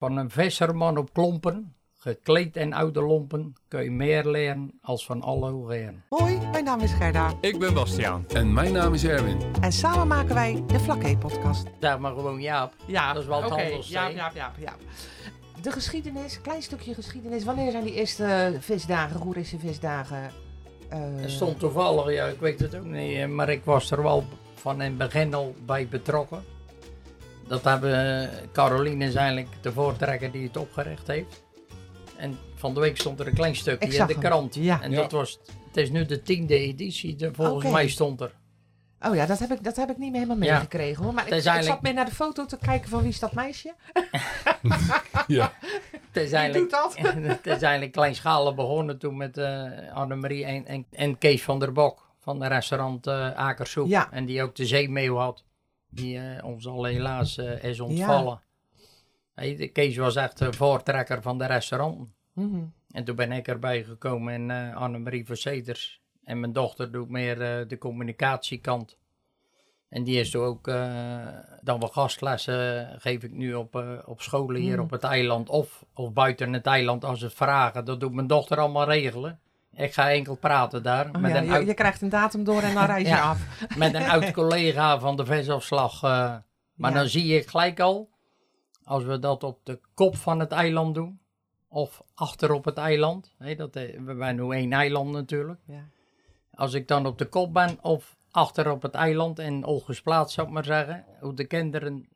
Van een visserman op klompen, gekleed in oude lompen, kun je meer leren als van alle hogeren. Hoi, mijn naam is Gerda Ik ben Bastiaan. En mijn naam is Erwin. en samen maken wij de Vlakke-podcast. Zeg maar gewoon Jaap. Ja, Dat is wel het oké, handelsteen. Jaap, Jaap, Jaap, Jaap. De geschiedenis, klein stukje geschiedenis. Wanneer zijn die eerste visdagen, Goerische visdagen? eh, Het stond toevallig, ja, ik weet het ook niet, eh, maar ik was er wel van in het begin al bij betrokken. Dat hebben eh, Caroline is eigenlijk de voortrekker die het opgericht heeft. En van de week stond er een klein stukje in de krant. Ja. En Ja. dat was, het is nu de tiende editie, de, volgens mij stond er. Oh ja, dat heb ik, dat heb ik niet meer helemaal Ja. meegekregen hoor. Maar ik, Het ik zat meer naar de foto te kijken van wie is dat meisje? Ja. Het is eigenlijk, doet dat? het is eigenlijk kleinschalig begonnen toen met eh Annemarie en, en, en Kees van der Bok van de restaurant eh Akersoep. Ja. En die ook de zeemeeuw had, die eh, ons al helaas eh, is ontvallen. De Kees was echt de voortrekker van de restaurant. Mhm. En toen ben ik erbij gekomen en eh Annemarie Verzeters. En mijn dochter doet meer de communicatiekant. En die is toen ook, eh, dan wel gastlessen geef ik nu op, op scholen hier Mm. op het eiland of, of buiten het eiland als ze vragen. Dat doet mijn dochter allemaal regelen. Ik ga enkel praten daar Oh met, ja, een je, oud, je krijgt een datum door en dan reis je Ja. af. met een oud collega van de visafslag. eh. maar Ja. dan zie je gelijk al, als we dat op de kop van het eiland doen, of achter op het eiland. Hè, dat, eh, we zijn nu één eiland natuurlijk. Ja. Als ik dan op de kop ben of achter op het eiland in Olgesplaats zou ik maar zeggen, hoe de kinderen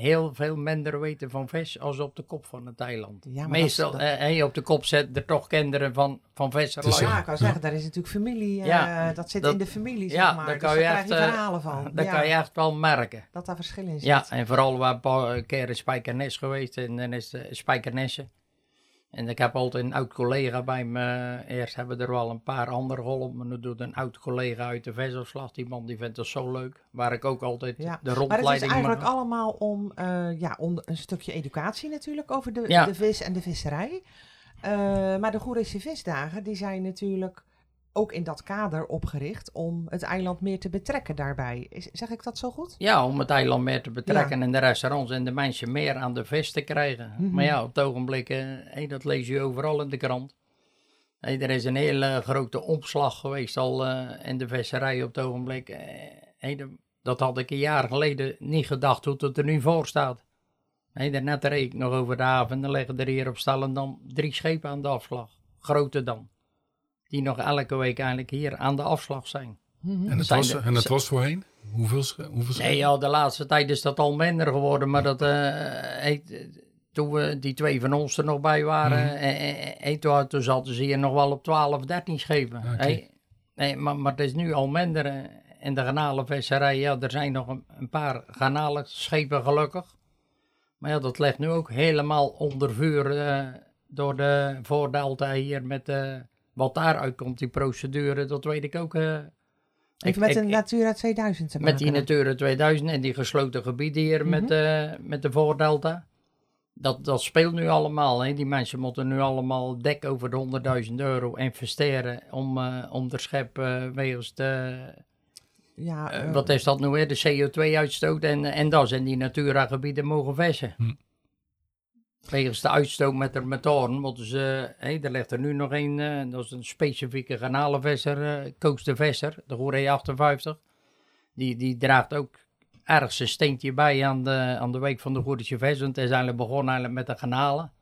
heel veel minder weten van vis als op de kop van het eiland. Ja, maar Meestal, dat- eh, hè, op de kop zet er toch kinderen van, van visserlui. Dus, Ja, ik kan zeggen, daar is natuurlijk familie, eh, Ja, dat zit dat- in de familie, zeg ja, maar. daar Dus kan daar je krijg je echt, eh, verhalen van. Dat ja, kan je echt wel merken. Dat daar verschil in zit. Ja, en vooral waar een paar keer in Spijkernes geweest en dan is de Spijkernesse. En ik heb altijd een oud collega bij me. Eerst hebben er wel een paar anderen geholpen, maar nu doet een oud collega uit de Vesselslag. Die man die vindt dat zo leuk. Waar ik ook altijd Ja, de Maar het is rondleiding eigenlijk allemaal om, eh, ja, om een stukje educatie natuurlijk over de, Ja. de vis en de visserij. Eh, maar de Goerische visdagen, die zijn natuurlijk ook in dat kader opgericht om het eiland meer te betrekken daarbij. Is, zeg ik dat zo goed? Ja, om het eiland meer te betrekken en de restaurants en de mensen meer aan de vis te krijgen. Mhm. Maar ja, op het ogenblik, eh, dat lees je overal in de krant. Hé, er is een hele grote omslag geweest al eh, in de visserij op het ogenblik. Eh, dat had ik een jaar geleden niet gedacht hoe het er nu voor staat. Hé, daarnet reed ik nog over de haven. Dan liggen er hier op Stellendam drie schepen aan de afslag. Grote dan. Die nog elke week eigenlijk hier aan de afslag zijn. En het, Zijn was, er- en het was voorheen? Hoeveel, hoeveel Nee, ja, de laatste tijd is dat al minder geworden. Maar dat, eh, heet, toen we die twee van ons er nog bij waren, Mhm. eh, eh, eh, toen, toen zaten ze hier nog wel op 12, 13 schepen. Hey, nee, maar, maar het is nu al minder. in de garnalenvisserij, ja, er zijn nog een, een paar garnalenschepen gelukkig. Maar ja, dat ligt nu ook helemaal onder vuur door de voordelta hier met eh, wat daaruit komt, die procedure, dat weet ik ook. eh. Heeft Ik- met de Natura 2000 te maken. met die Natura 2000 en die gesloten gebieden hier met, Mhm. eh, met de voordelta. Dat, dat speelt nu allemaal. Hè. Die mensen moeten nu allemaal dik over de 100.000 euro investeren om, eh, om de schep wegens de, Ja, wat is dat nu weer, de CO2-uitstoot en, en dat ze in die Natura-gebieden mogen vissen. Hm. Wegens de uitstoot met de motoren moeten ze, hé, er ligt er nu nog een, eh, dat is een specifieke garnalenvisser, eh Koos de Visser, de Goeree 58. Die, die draagt ook ergens een steentje bij aan de, aan de week van de Goerische Vis, want het is eigenlijk begonnen eigenlijk met de garnalen.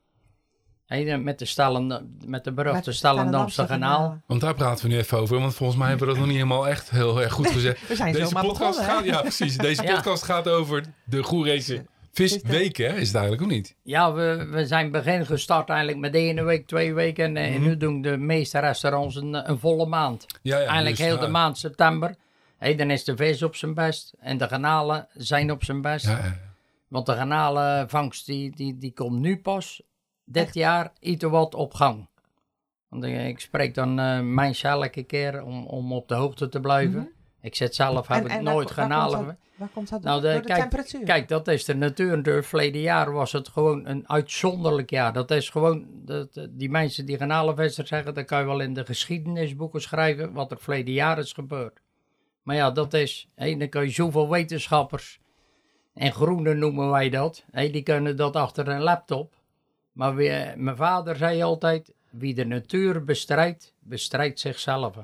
Hé, de- met de, stellen, met de beruchte Stellendamse kanaal. Want daar praten we nu even over. Want volgens mij hebben we dat nog niet helemaal echt heel erg goed gezegd. We zijn Deze zomaar podcast begonnen, gaat, ja, precies. Deze Ja. podcast gaat over de Goerese visweken, hè? Is het eigenlijk ook niet? Ja, we, we zijn begin gestart eigenlijk met één week, twee weken. En, eh, Mhm. nu doen de meeste restaurants een, een volle maand. Ja, ja, eigenlijk dus, heel ja. de maand september. Hé, dan is de vis op zijn best. En de garnalen zijn op zijn best. Ja, ja. Want de garnalenvangst die, die, die komt nu pas dit jaar iets wat op gang. Want ik, ik spreek dan eh mensen elke keer om, om op de hoogte te blijven. Mhm. Ik zet zelf, heb En- ik en nooit dat- Waar komt dat Nou, door? de- Door de kijk- temperatuur? Kijk, dat is de natuur. De verleden jaar was het gewoon een uitzonderlijk jaar. Dat is gewoon, dat, die mensen die garnalenvissers zeggen, dat kan je wel in de geschiedenisboeken schrijven, wat er verleden jaar is gebeurd. Maar ja, dat is, hé, dan kan je zoveel wetenschappers, en groenen noemen wij dat, hé, die kunnen dat achter een laptop, Maar wie- mijn vader zei altijd, wie de natuur bestrijdt, bestrijdt zichzelf.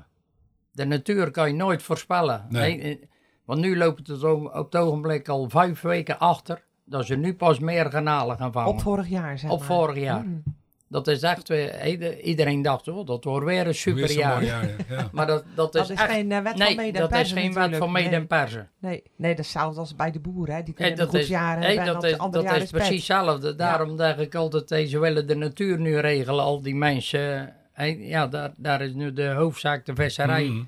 De natuur kan je nooit voorspellen. Nee. Nee, eh, want nu loopt het op het ogenblik al vijf weken achter, dat ze nu pas meer kanalen gaan vangen. Op vorig jaar, zeg Op maar. vorig jaar. Mm. Dat is echt weer, ieder- iedereen dacht, oh, dat wordt weer een superjaar. jaar, ja. Maar dat, dat is, Dat is echt... geen eh, wet nee, van mede en dat is persen geen wet van mede nee. en persen. Nee, nee, dat is hetzelfde als bij de boeren. Hè. Die Nee, kunnen een dat goed is, jaar nee, hebben en dat op is, dat jaar is pet. precies hetzelfde. Daarom zeg ik altijd, ze willen de natuur nu regelen, al die mensen. Eh, Ja, daar, daar is nu de hoofdzaak de visserij. Mhm.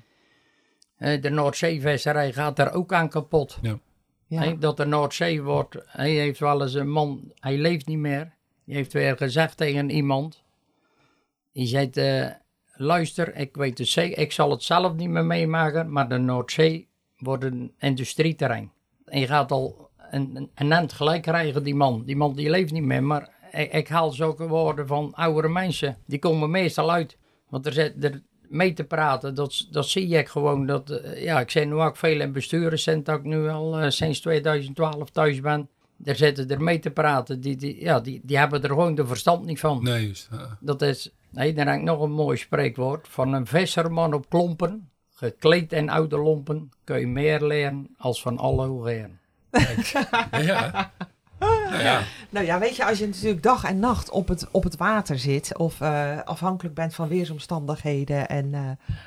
Eh, De Noordzeevisserij gaat er ook aan kapot. Ja. Dat de Noordzee wordt. Hij heeft wel eens een man, hij leeft niet meer. Die heeft weer gezegd tegen iemand. Die zei: eh, Luister, ik weet het zeker, ik zal het zelf niet meer meemaken, maar de Noordzee wordt een industrieterrein. En je gaat al een, een, gelijk krijgen, die man. Die man die leeft niet meer, maar ik, ik haal zulke woorden van oudere mensen. Die komen meestal uit. Want er zit er mee te praten, dat, dat zie ik gewoon. Dat, eh, ja, ik zit nu ook veel in besturen, sinds dat ik nu al eh, sinds 2012 thuis ben. Daar zitten er mee te praten. Die, die, ja, die, die hebben er gewoon de verstand niet van. Nee, juist. ja. Dat is, nee, dan heb ik nog een mooi spreekwoord. Van een visserman op klompen, gekleed in oude lompen, kun je meer leren als van alle hogeren. Ja. Nou ja. Nou ja, weet je, als je natuurlijk dag en nacht op het, op het water zit, of eh, afhankelijk bent van weersomstandigheden en eh,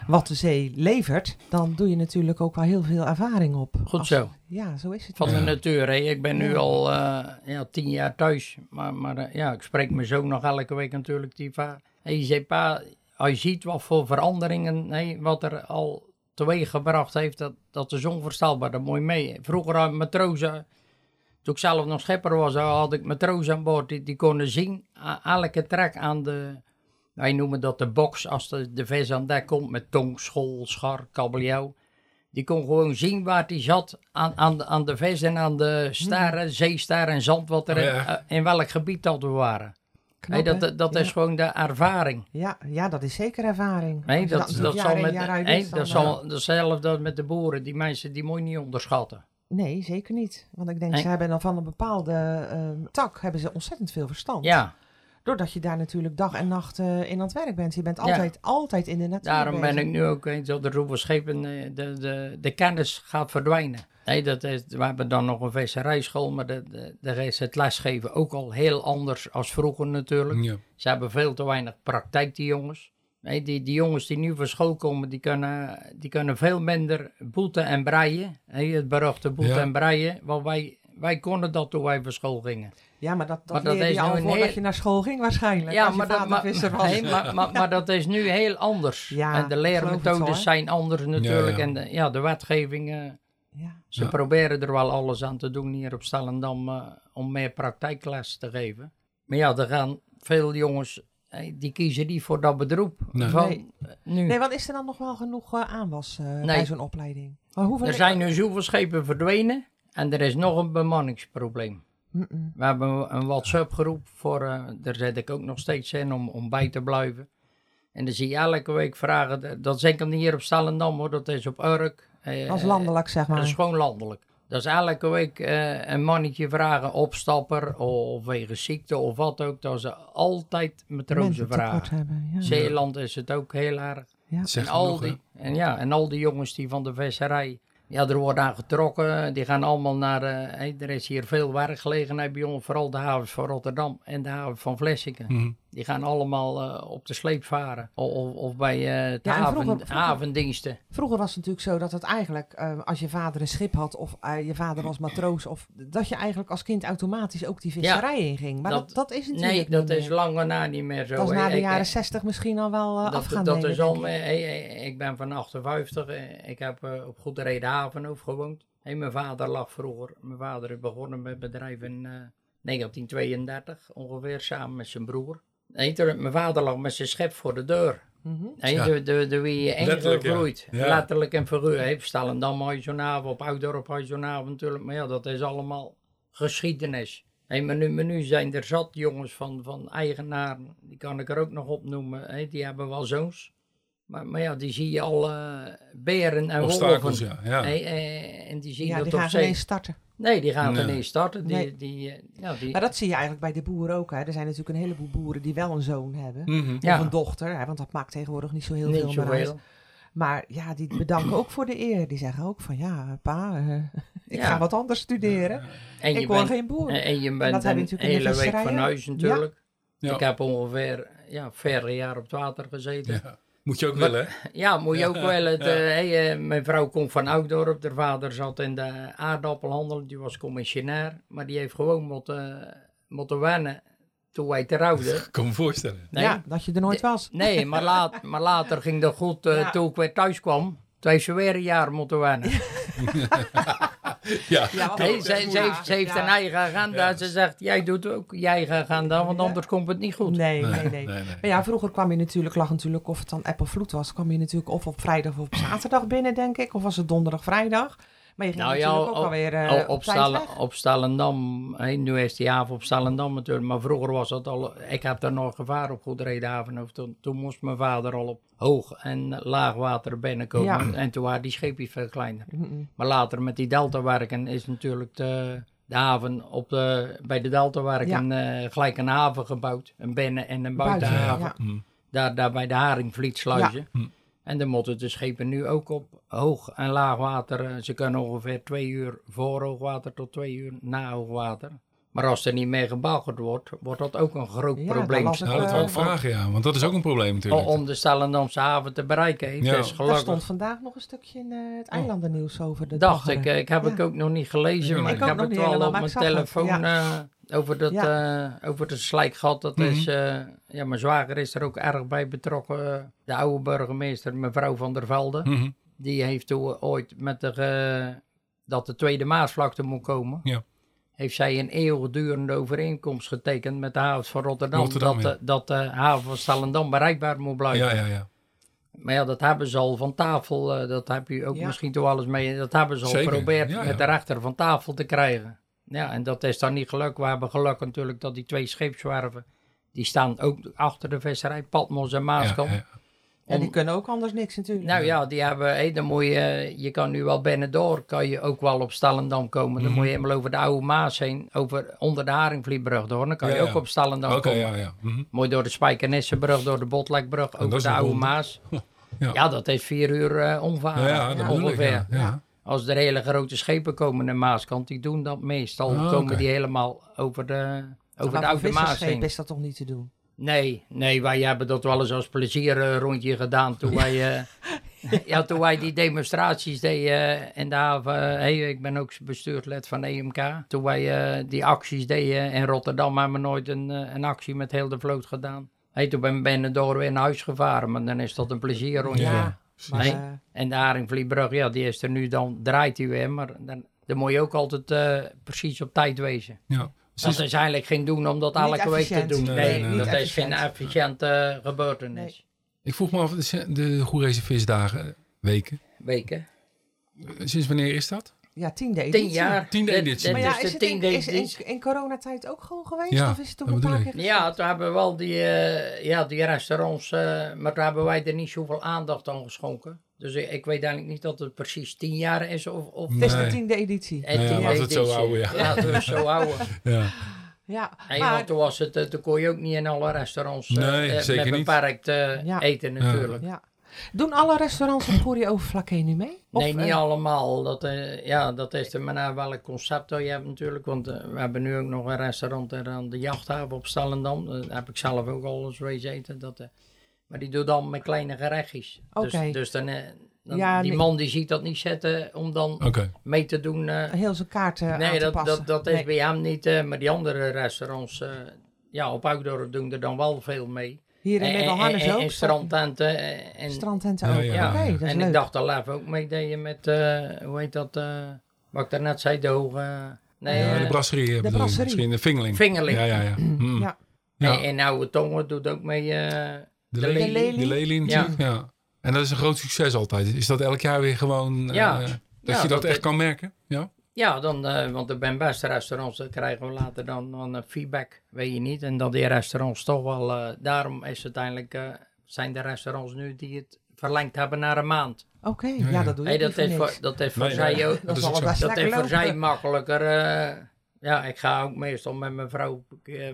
wat de zee levert, dan doe je natuurlijk ook wel heel veel ervaring op. Goed Als- zo. Ja, zo is het. Van Ja. de natuur, hè. Ik ben nu Ja. al eh, ja, tien jaar thuis. Maar, maar ja, ik spreek mijn zoon nog elke week natuurlijk. Die va- en je zegt, pa, als je ziet wat voor veranderingen, hè, wat er al teweeg gebracht heeft, dat, dat is onvoorstelbaar. Dat je mee. Vroeger had matrozen, toen ik zelf nog schipper was, had ik matrozen aan boord. Die, die konden zien, a- elke trek aan de, wij noemen dat de box, als de, de vis aan dek komt met tong, schol, schar, kabeljauw. Die kon gewoon zien waar die zat aan, aan, de, aan de vis en aan de sterren, zeesterren en zand, wat er Oh, ja. eh, in welk gebied dat we waren. Knap, Hey, dat dat, dat ja. is gewoon de ervaring. Ja, ja, dat is zeker ervaring. Je dat, dat, jaar zal met, hey, dat zal hetzelfde met de boeren. Die mensen die moet je niet onderschatten. Nee, zeker niet. Want ik denk, Nee. ze hebben dan van een bepaalde ehm, tak hebben ze ontzettend veel verstand. Ja, Doordat je daar natuurlijk dag en nacht eh, in aan het werk bent. Je bent altijd, altijd in de natuur daarom ben ik nu ook eens op de roepen schepen. eh, De, de, de kennis gaat verdwijnen. Nee, dat is, we hebben dan nog een visserijschool, maar de, daar is het lesgeven ook al heel anders als vroeger natuurlijk. Ja. Ze hebben veel te weinig praktijk, die jongens. Nee, die, die jongens die nu van school komen, die kunnen, die kunnen veel minder boeten en breien. Hè, het beruchte boeten Ja. en breien. Want wij, wij konden dat toen wij van school gingen. Ja, maar dat, dat, Maar dat is je al voordat heel- je naar school ging waarschijnlijk. Ja, maar, dat, maar, visser was. nee, maar, maar, maar dat is nu heel anders. Ja, en de leermethodes zijn anders natuurlijk. Ja, ja. En de, ja, de wetgeving, eh, Ja. ze Ja. proberen er wel alles aan te doen hier op Stellendam eh, om meer praktijkles te geven. Maar ja, er gaan veel jongens, die kiezen niet voor dat beroep. Nee. Van, Nee. eh, nu. Nee, want is er dan nog wel genoeg eh, aanwas eh, Nee. bij zo'n opleiding? Hoeveel Er zijn nu zoveel schepen verdwenen en er is nog een bemanningsprobleem. Mm-mm. We hebben een WhatsApp-groep voor, eh, daar zet ik ook nog steeds in om, om bij te blijven. En dan zie je elke week vragen, dat is enkel niet hier op Stellendam hoor, dat is op Urk. Eh, Dat is landelijk, zeg maar. Dat is gewoon landelijk. Dat is elke week eh, een mannetje vragen, opstapper of wegens ziekte of wat ook, dat ze altijd matrozen vragen. hebben. Ja. Zeeland is het ook heel erg. Ja. En al, hè? die, en, ja, en al die jongens die van de visserij, ja, er wordt aan getrokken. Die gaan allemaal naar, eh, hey, er is hier veel werkgelegenheid bij ons, vooral de havens van Rotterdam en de haven van Vlissingen. Mhm. Die gaan allemaal eh, op de sleep varen. Of, of, bij eh, de Ja, vroeger- vroeger- havendiensten. Vroeger was het natuurlijk zo dat het eigenlijk, eh, als je vader een schip had of je vader was matroos, of dat je eigenlijk als kind automatisch ook die visserij inging. Maar dat, dat- dat, is natuurlijk Nee, dat is meer. lang na niet meer zo. Dat is hè. na de jaren 60 misschien al wel dat, dat nemen, is al, ik. ik ben van 58, eh, ik heb op Goede Redenhaven ook gewoond. Hey, mijn vader lag vroeger, mijn vader is begonnen met bedrijf in eh, 1932 ongeveer, samen met zijn broer. Mijn vader lag met zijn schep voor de deur. Ja. de, de, de wie ja. groeit. Ja. Letterlijk en figuur. Hey, Stellendam had je zo'n avond, op Oudorp had je zo'n avond natuurlijk. Maar ja, dat is allemaal geschiedenis. Hey, maar, nu, maar nu zijn er zat jongens van, van eigenaren, die kan ik er ook nog opnoemen. Hey, die hebben wel zoons. Maar, maar ja, die zie je al eh, beren en Obstakels, wolven. ja. ja. Hey, eh, en die zien Ja, dat die op gaan ineens starten. Nee, die gaan Nee. ineens starten. Die, Nee. die, eh, ja, die, Maar dat zie je eigenlijk bij de boeren ook. Hè. Er zijn natuurlijk een heleboel boeren die wel een zoon hebben. Ja. Of een dochter, hè, want dat maakt tegenwoordig niet zo heel niet veel meer uit. Maar ja, die bedanken ook voor de eer. Die zeggen ook van ja, pa, eh, ik Ja. ga wat anders studeren. En je ik word bent, geen boer. en- en je dat bent heb je een natuurlijk hele week van huis natuurlijk. Ja. Ik heb ongeveer ja, verre jaar op het water gezeten. Moet je ook willen, hè? Ja, moet je ook Ja. eh, hey, mijn vrouw komt van Oudorp. De vader zat in de aardappelhandel. Die was commissionair. Maar die heeft gewoon moeten, moeten wennen toen wij trouwden. Ik kan me voorstellen. Nee, Ja, dat je er nooit was. nee maar, laat, maar later ging dat goed. eh, Ja. Toen ik weer thuis kwam, toen heeft ze weer een jaar moeten wennen. Ja. Ja, Nee, ze, ze heeft, ze heeft Ja. een eigen agenda. Ja. Ze zegt, jij doet ook je eigen agenda, want Ja. anders komt het niet goed. Nee, nee, Nee, nee. nee, nee. Maar ja, vroeger kwam je natuurlijk, lag natuurlijk, of het dan app of vloed was, kwam je natuurlijk of op vrijdag of op zaterdag binnen, denk ik. Of was het donderdag, vrijdag. Maar je ging Nou ja, ook op- alweer eh, Oh, op, op, op Stalendam, nu is die haven op Stalendam natuurlijk, maar vroeger was dat al, ik heb daar nog gevaar op Goedredenhaven. Toen, toen moest mijn vader al op hoog en laag water binnenkomen Ja. en toen waren die scheepjes veel kleiner. Maar later met die deltawerken is natuurlijk de, de haven op de, bij de deltawerken eh, gelijk een haven gebouwd. Een binnen- en een Buiten, buitenhaven. ja. Hm. Daar, daar bij de Haringvlietsluizen. Ja. En dan moeten de schepen nu ook op hoog en laag water. eh, Ze kunnen ongeveer twee uur voor hoogwater tot twee uur na hoogwater. Maar als er niet meer gebaggerd wordt, wordt dat ook een groot Ja, probleem. dat las ik, Nou, dat wil ik vragen, ja. Want dat is ook een probleem natuurlijk. om de Stellendamse haven te bereiken. Het Ja. is gelukkig. stond vandaag nog een stukje in eh, het eilandennieuws over de Dacht ik, ik heb Ja. ik ook nog niet gelezen, maar ik heb het wel op mijn zag het, telefoon eh, over, dat, eh, over de slijkgat. Dat Mhm. is, eh, ja, mijn zwager is er ook erg bij betrokken. eh, De oude burgemeester, mevrouw van der Velde. Mhm. Die heeft toen ooit met de, eh, dat de Tweede Maasvlakte moet komen. Ja. Heeft zij een eeuwigdurende overeenkomst getekend met de havens van Rotterdam. Rotterdam, dat, ja. de, dat de haven van Stallendam bereikbaar moet blijven. Ja, ja, ja. Maar ja, dat hebben ze al van tafel. eh, dat heb je ook Ja. misschien toch alles mee. Dat hebben ze al geprobeerd ja, met ja. de rechter van tafel te krijgen. Ja, en dat is dan niet gelukt. We hebben geluk natuurlijk dat die twee scheepswerven. die staan ook achter de visserij, Patmos en ja, Maaskamp. ja. En die kunnen ook anders niks natuurlijk. nou ja, die hebben, dan moet je, je kan nu wel binnendoor, kan je ook wel op Stallendam komen. Dan Mhm. moet je helemaal over de oude Maas heen, over, onder de Haringvlietbrug door. Dan kan je ook ja. op Stallendam Oké, komen. ja, ja. Mhm. Mooi door de Spijkenissenbrug, door de Botlekbrug, over de oude. Maas. Ja. Ja. dat is vier uur Ja, omvaren, ongeveer. Ja, ja. Als er hele grote schepen komen naar Maaskant, die doen dat meestal. Ah, komen die helemaal over de, over maar de oude Maas heen. is dat toch niet te doen? Nee, nee, wij hebben dat wel eens als plezier rondje gedaan toen wij, eh, ja, toen wij die demonstraties deden eh, in de haven. Hey, ik ben ook bestuurslid van EMK. Toen wij eh, die acties deden in Rotterdam hebben we nooit een, een actie met heel de vloot gedaan. Hey, toen ben ik door weer naar huis gevaren, maar dan is dat een plezier rondje. Ja. Maar, Nee. eh, En de Haringvlietbrug, ja, die is er nu, dan draait hij weer, maar dan, dan moet je ook altijd eh, precies op tijd wezen. Ja. Dat is eigenlijk geen doen om dat elke week te doen. Nee, Nee, nee, dat is geen efficiënte gebeurtenis. Ik vroeg me af, de, de Goerese visdagen, weken. Weken. Sinds wanneer is dat? Ja, tiende editie. Tien jaar. Tiende Dit- editie. dit Maar ja, is het in, is in, in coronatijd ook gewoon geweest? Ja, of is het toen een paar keer. Ja, toen hebben we wel die, eh, ja, die restaurants, eh, maar daar hebben wij er niet zoveel aandacht aan geschonken. Dus ik, ik weet eigenlijk niet dat het precies tien jaar is of, of Het is de tiende editie. eh, Ja, laten we het zo houden, ja. Laten we het zo houden. Ja. Ja, Nee, maar toen was het, eh, toen kon je ook niet in alle restaurants eh, Nee, eh, zeker met beperkt eh, Ja. eten natuurlijk. ja. Doen alle restaurants op Goeree Overflakke nu mee? Of, nee, niet eh, allemaal. Dat, eh, ja, dat is er maar naar welk concept dat je hebt natuurlijk. Want eh, we hebben nu ook nog een restaurant er aan de jachthaven op Stallendam. Daar heb ik zelf ook al eens wees eten. Dat, eh, maar die doet dan met kleine gerechtjes. Oké. Dus, dus dan, dan- Ja, die nee. man die ziet dat niet zitten om dan mee te doen. eh, heel zijn kaarten nee, dat, passen? dat, dat is Nee. bij hem niet. maar die andere restaurants, eh, ja, op Oudorp doen er dan wel veel mee. Hier in Middelharnis en- ook? en strandtenten. eh, En, Strandtenten ook. ja, Oké, ja. dat is en leuk. ik dacht al even ook meededen met, eh, hoe heet dat, eh, wat ik daarnet zei, de hoge... Nee, Ja, de eh, brasserie. eh, bedoel je, brasserie. Misschien de Vingeling. Vingeling. Ja, ja, ja. Mm. Ja. En, en Oude Tongen doet ook mee. eh, De, de Lely. Lely. De Lely Ja. natuurlijk, ja. En dat is een groot succes altijd. Is dat elk jaar weer gewoon... eh, Ja. dat Ja, je dat, dat echt het- kan merken? Ja? Ja, dan, eh, want er zijn best restaurants, dat krijgen we later dan, dan eh, feedback, weet je niet. En dat die restaurants toch wel, eh, daarom is uiteindelijk, eh, zijn de restaurants nu die het verlengd hebben naar een maand. Oké, Ja, ja, ja. dat doe je Hey, niet dat, voor is niks. voor, dat is voor Nee, zij ook. Dat dat is. Dat voor zij makkelijker. eh, ja, ik ga ook meestal met mijn vrouw.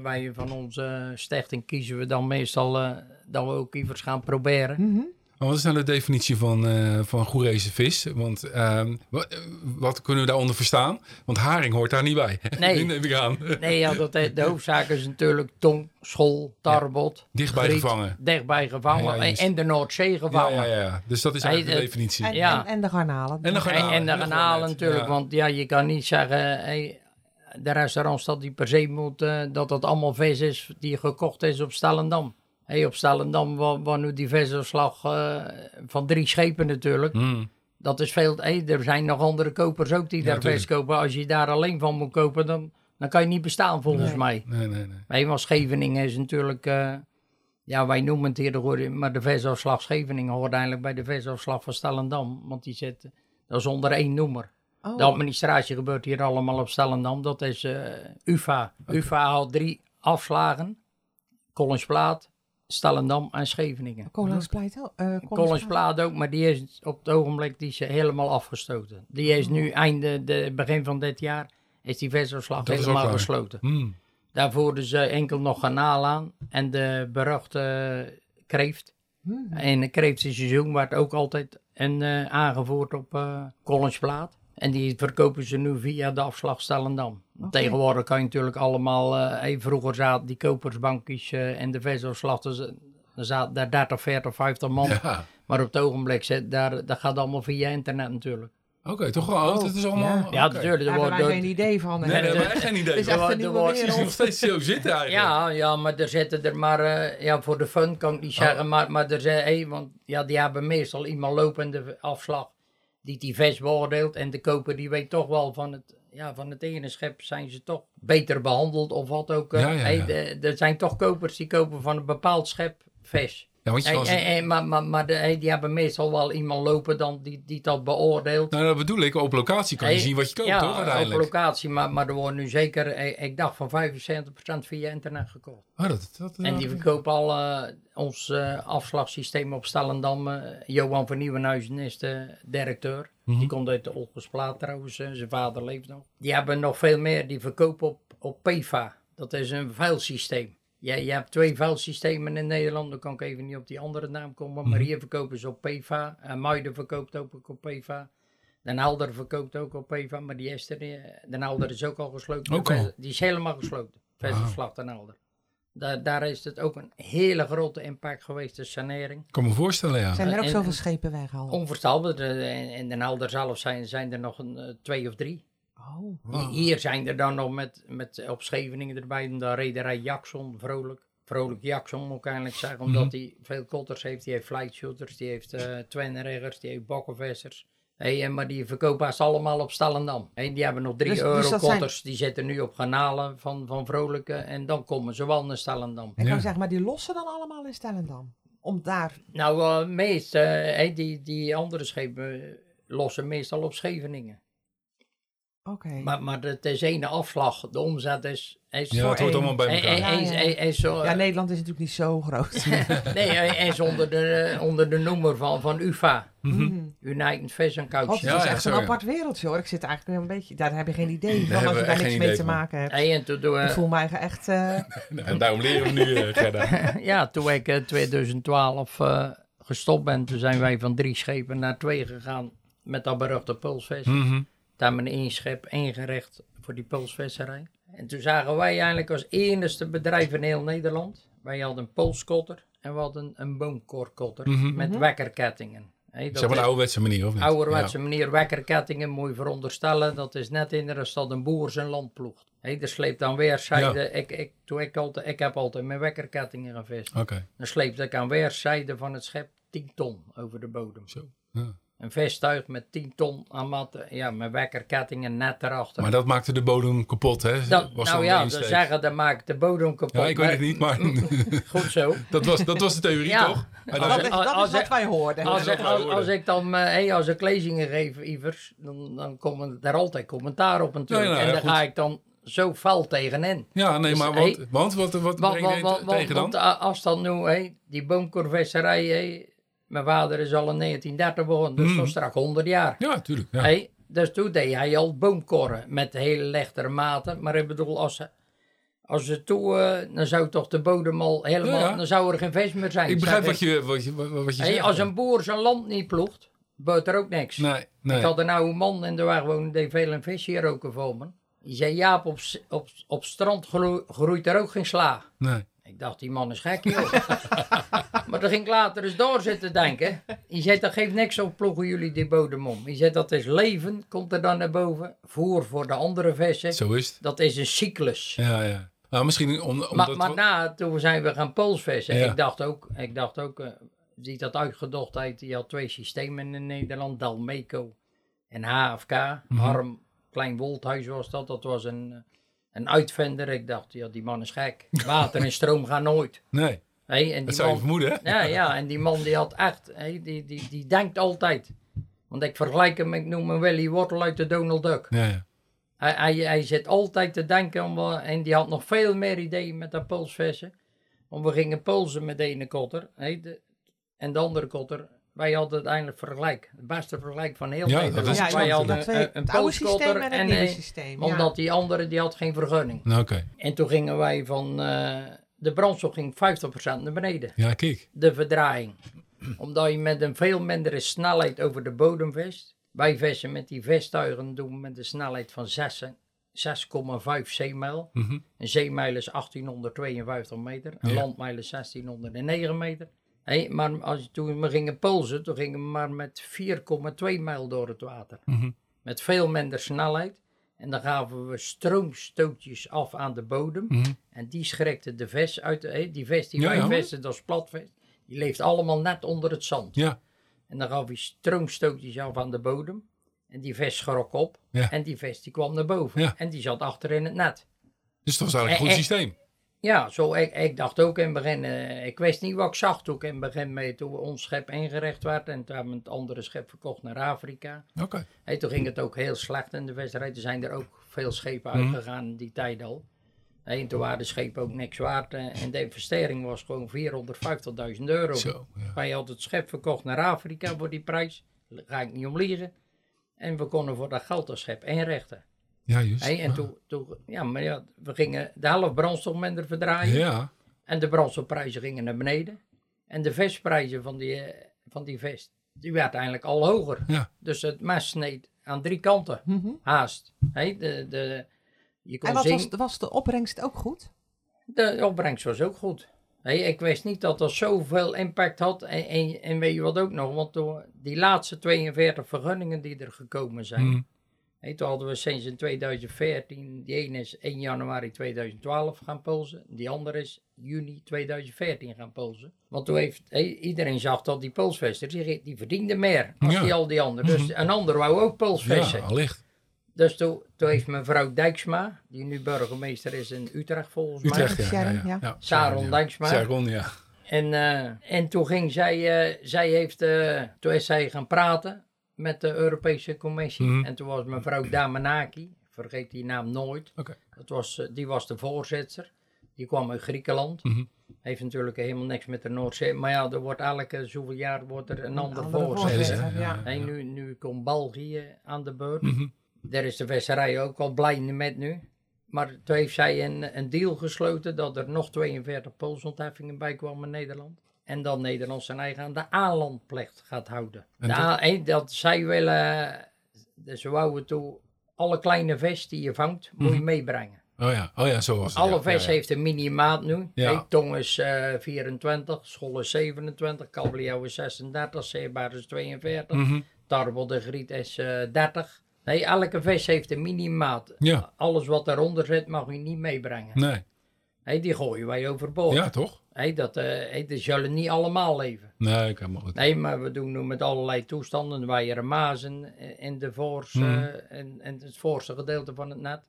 wij van onze stichting kiezen we dan meestal eh, dat we ook iets gaan proberen. Mhm. Maar wat is nou de definitie van, eh van vis? Want ehm, wat, eh, wat kunnen we daaronder verstaan? Want haring hoort daar niet bij. Nee. neem ik aan. Nee, ja, dat, de hoofdzaak is natuurlijk tong, school, tarbot. Dichtbij griet, gevangen. Dichtbij gevangen. Ja, ja, en, de Noordzee gevangen. ja, ja, ja. Dus dat is Hey, eigenlijk de definitie. En, Ja. en, en de garnalen. En de En, garnalen. en de natuurlijk, Ja. want ja, je kan niet zeggen, hey, de restaurants dat die per se moet, eh, dat dat allemaal vis is die gekocht is op Stellendam. Hey, op Stellendam, nu die visafslag eh, van drie schepen natuurlijk, Hmm. dat is veel, hey, er zijn nog andere kopers ook die Ja, daar vis tuurlijk. kopen. Als je daar alleen van moet kopen, dan, dan kan je niet bestaan volgens Nee. mij. Nee, nee, nee. Hey, maar Scheveningen is natuurlijk, eh, ja, wij noemen het hier, de goede- maar de visafslag Scheveningen hoort eigenlijk bij de visafslag van Stellendam, want die zit, dat is onder één noemer. Oh, De administratie gebeurt hier allemaal op Stellendam. Dat is eh, UvA. UvA haalt drie afslagen. Kollensplaat, Stellendam en Scheveningen. Koningspleit ook. eh, ook, maar die is op het ogenblik die is helemaal afgestoten. Die is nu einde, de, begin van dit jaar, is die ook helemaal gesloten. Hmm. Daarvoor dus eh, enkel nog garnaal aan en de beruchte eh, kreeft. Hmm. En het kreeftseizoen werd ook altijd een, eh, aangevoerd op eh Kollensplaat. En die verkopen ze nu via de afslag Stellendam. Tegenwoordig kan je natuurlijk allemaal... eh, hey, vroeger zaten die kopersbankjes eh, en de visafslachters... eh, er zaten daar 30, 40, 50 man. Ja. Maar op het ogenblik zit daar, dat gaat allemaal via internet natuurlijk. Oké, toch wel oud. Oh, Het is allemaal... ja. Natuurlijk. Daar hebben wij geen idee van. Nee, daar hebben wij geen idee Het is van. echt Er Het is nog steeds zo zitten eigenlijk. Ja, ja, maar er zitten er maar, eh, ja, voor de fun kan ik niet zeggen, Oh. maar, maar er zijn, hey, want ja, die hebben meestal iemand lopende afslag die die vis beoordeelt en de koper die weet toch wel van het, ja, van het ene schep zijn ze toch beter behandeld of wat ook. eh. Ja, ja, Hey, ja. de- er zijn toch kopers die kopen van een bepaald schep vis. Ja, want je was- maar maar, maar de, die hebben meestal wel iemand lopen dan die, die dat beoordeelt. Nou, dat bedoel ik. Op locatie kan je zien wat je koopt, ja, toch op uiteindelijk? locatie, maar, maar er wordt nu zeker, eh, ik dacht van 75% via internet gekocht. Oh, dat, dat, En die verkopen al eh, ons eh, afslagsysteem op Stellendam. eh, Johan van Nieuwenhuizen is de directeur. Mhm. Die komt uit de Olgersplaat trouwens. eh, zijn vader leeft nog. Die hebben nog veel meer. Die verkopen op, op PEVA. Dat is een vuilsysteem. Ja, je hebt twee vuilsystemen in Nederland. Dan kan ik even niet op die andere naam komen. Maar Mhm. hier verkopen ze op PEVA. En Muiden verkoopt ook op PEVA. Den Helder verkoopt ook op PEVA. Maar die is er, eh, Den Helder is ook al gesloten. Ook al? Die is helemaal gesloten. Vesselslag Den Helder. Daar, daar is het ook een hele grote impact geweest, de sanering. Ik kan me voorstellen, ja. Zijn er ook En- zoveel en- schepen weggehaald? Onvoorstelbaar. In Den Helder zelf zijn, zijn er nog een, eh, twee of drie. Oh. Wow. Hier zijn er dan nog met, met op Scheveningen erbij, de rederij Jackson, Vrolijk. Vrolijk Jackson moet ik eigenlijk zeggen, omdat hij veel kotters heeft. Die heeft flightshooters, die heeft eh twinriggers, die heeft bokkenvissers. Hey, en maar die verkopen ze allemaal op Stellendam. Hey, die hebben nog drie Dus- dus dat eurokotters, die zitten nu op kanalen van, van Vrolijke. En dan komen ze wel naar Stellendam. Ik Ja. kan zeggen, maar die lossen dan allemaal in Stellendam? Om daar... Nou, eh meest, eh, hey, die, die andere schepen eh, lossen meestal op Scheveningen. Oké. Maar, maar het is ene afslag. De omzet is... is Ja, het hoort één. allemaal bij en- elkaar. en- en- en- en zo- Ja, Nederland is natuurlijk niet zo groot. nee, en, en onder de, onder de noemer van, van UvA. Mhm. United Fish and God, Couch. het Ja, is echt zo, een ja. apart wereldje hoor. Ik zit eigenlijk een beetje... Daar heb je geen idee van als je daar niks mee te van. maken hebt. Hey, en toen, doen Ik voel mij echt... eh, En daarom leren we nu, eh, Gerda. ja, toen ik in 2012 eh, gestopt ben, toen zijn wij van drie schepen naar twee gegaan met dat beruchte pulsvis. Mhm. Daar hebben we één schip ingericht voor die pulsvisserij. En toen zagen wij eigenlijk als enige bedrijf in heel Nederland. Wij hadden een pulskotter en we hadden een boomkorkotter Mhm. met Mhm. wekkerkettingen. Hey, dat Zeg maar de ouderwetse manier, of niet? ouderwetse manier wekkerkettingen, moet je veronderstellen. Dat is net in de stad een boer zijn land ploegt. Hey, er sleept aan weerszijden. Ik, ik, toen ik, altijd, ik heb altijd met wekkerkettingen gevist. Ja. Oké, Dan sleepte ik aan weerszijden van het schep 10 ton over de bodem. zo. Ja. Een vistuig met 10 ton aan matten, ja, met wekkerkettingen net erachter. Maar dat maakte de bodem kapot, hè? dat, was nou dan ja, ze zeggen dat maakt de bodem kapot. Ja, ik weet het niet, maar Goed zo. dat, was, dat was de theorie, Ja. toch? Maar dat dan- is, als- dat als is wat ik- wij hoorden. Als, ik, als, ik dan, eh, hey, als ik lezingen geef, Ivers, dan, dan komen er altijd commentaar op natuurlijk. En daar goed. ga ik dan zo fel tegenin. Ja, nee, Dus, maar hey, want, want wat, wat Want, breng je want, want, tegen dan? want, eh, als dan nu, hey, die boomkorvisserij, hey, Mijn vader is al in 1930 begonnen, dus Mm. is straks 100 jaar. Ja, tuurlijk. Ja. Hey, dus toen deed hij al boomkorren met hele lichtere maten. Maar ik bedoel, als ze, als ze toe, eh, dan zou toch de bodem al helemaal, Ja, ja. dan zou er geen vis meer zijn. ik begrijp wat je, wat je, wat je Hey, zegt. als een boer zijn land niet ploegt, gebeurt er ook niks. Nee, nee. Ik had een oude man in de waar woonde, die veel een visje roken voor me. Die zei, Jaap, op, op, op strand groe- groeit er ook geen sla. nee. Ik dacht, die man is gek, joh. maar dan ging ik later eens door zitten denken. Je zegt, dat geeft niks op, ploegen jullie die bodem om. Je zegt, dat is leven, komt er dan naar boven. Voer voor de andere vissen. Zo is het. Dat is een cyclus. Ja, ja. Nou, misschien om, omdat... maar maar na, toen zijn we gaan polsvissen. Ja. Ik dacht ook, ik dacht ook eh, die dat uitgedochtheid, die had twee systemen in Nederland. Dalmeco en HFK. Mhm. Arm, klein wolthuis was dat. Dat was een, eh, een uitvinder. Ik dacht, ja, die man is gek. Water en stroom gaan nooit. Nee, Hey, en dat die je man, vermoeden, hè? ja, ja, en die man die had echt, hey, die, die, die denkt altijd. Want ik vergelijk hem, ik noem hem Willy Wortel uit de Donald Duck. Ja, ja. Hij, hij, hij zit altijd te denken, om, wel- en die had nog veel meer ideeën met dat polsvissen. Want we gingen polsen met de ene kotter hey, de, en de andere kotter. Wij hadden uiteindelijk vergelijk. Het beste vergelijk van heel Ja, Nederland. dat is Wij hadden dat een, twee- een, een systeem en het en, nieuwe systeem. omdat die andere die had geen vergunning. Nou, oké. En toen gingen wij van, eh, de brandstof ging 50% naar beneden Ja, kijk. de verdraaiing. Omdat je met een veel mindere snelheid over de bodem vist. Wij vissen met die vestuigen doen we met een snelheid van 6 6,5 zeemijl. Mhm. Een zeemijl is 1852 meter. Een Ja. landmijl is 1609 meter. Hey, maar als, toen we gingen polsen, toen gingen we maar met 4,2 mijl door het water. Mhm. Met veel minder snelheid. En dan gaven we stroomstootjes af aan de bodem. Mhm. En die schrekte de vis uit. De, hè, die vis die Ja, vissen, dat is platvis. Die leeft allemaal net onder het zand. Ja, En dan gaf hij stroomstootjes af aan de bodem. En die vis schrok op. Ja. En die vis die kwam naar boven. Ja. En die zat achter in het net. dus dat was eigenlijk een goed systeem. Ja, zo, ik, ik dacht ook in het begin, eh, ik wist niet wat ik zag toen ik in het begin mee, toen we ons schep ingericht werd. En toen hebben we het andere schep verkocht naar Afrika. Oké. Hey, toen ging het ook heel slecht in de visserij. Er zijn er ook veel schepen Mhm. uitgegaan in die tijd al. Hey, en toen waren de schepen ook niks waard. eh, en de investering was gewoon 450.000 euro. Zo, ja. Wij hadden het schep verkocht naar Afrika voor die prijs. Daar ga ik niet om liegen. En we konden voor dat geld dat schep inrichten. Ja, juist. Hey, en Ja. toen, toen, ja, maar ja, we gingen de helft brandstof minder verdraaien. Ja, En de brandstofprijzen gingen naar beneden. En de visprijzen van die, eh, van die vis, die werd eigenlijk al hoger. ja. Dus het mes sneed aan drie kanten, Mhm. haast. Hey, de, de, je kon En wat zien, was, was de opbrengst ook goed? de opbrengst was ook goed. Hey, ik wist niet dat dat zoveel impact had. En, en, en weet je wat ook nog? Want toen, die laatste 42 vergunningen die er gekomen zijn. Mhm. Hey, toen hadden we sinds in 2014, die ene is 1 januari 2012 gaan polsen. Die andere is juni 2014 gaan polsen. Want toen heeft, hey, iedereen zag dat die polsvester, die, die verdiende meer als Ja. die al die anderen. Dus een ander wou ook polsvissen. ja, allicht. Dus toen, toen heeft mevrouw Dijksma, die nu burgemeester is in Utrecht volgens mij. Utrecht, ja. ja, Sharon, ja. ja. ja. Saron ja. Dijksma. Saron, ja. En, eh, en toen ging zij, eh, zij heeft, eh, toen is zij gaan praten met de Europese Commissie. Mhm. En toen was mevrouw Damanaki, vergeet die naam nooit, Oké. dat was, eh, die was de voorzitter. Die kwam uit Griekenland. Mhm. Heeft natuurlijk helemaal niks met de Noordzee. Maar ja, er wordt elke zoveel jaar wordt er een ander andere voorzitter. voorzitter. ja. Hey, nu, nu komt België aan de beurt. Mhm. Daar is de visserij ook al blij met nu. Maar toen heeft zij een, een deal gesloten dat er nog 42 polsontheffingen bij kwamen in Nederland. En dat Nederland zijn eigen aan de aanlandplicht gaat houden. En De dat- eh, zij willen, dus ze wouden toe, alle kleine vis die je vangt, moet je Mhm. meebrengen. Oh ja, oh ja, zo was het. Alle ja. vis Ja, ja. heeft een minimaat nu. Ja. Tong is eh, 24, schol is 27, kabeljauw is 36, zeebaar is 42, Mhm. tarbel de griet is eh 30. Nee, elke vis heeft een minimaat. Alles wat eronder zit mag je niet meebrengen. nee. Hey, die gooien wij overboord. Ja, toch? Hey, dat, eh, hey, zullen niet allemaal leven. Nee, ik heb maar goed. Nee, maar we doen nu met allerlei toestanden. Wij mazen eh, in de voors, Mhm. eh, en, en het voorste gedeelte van het net.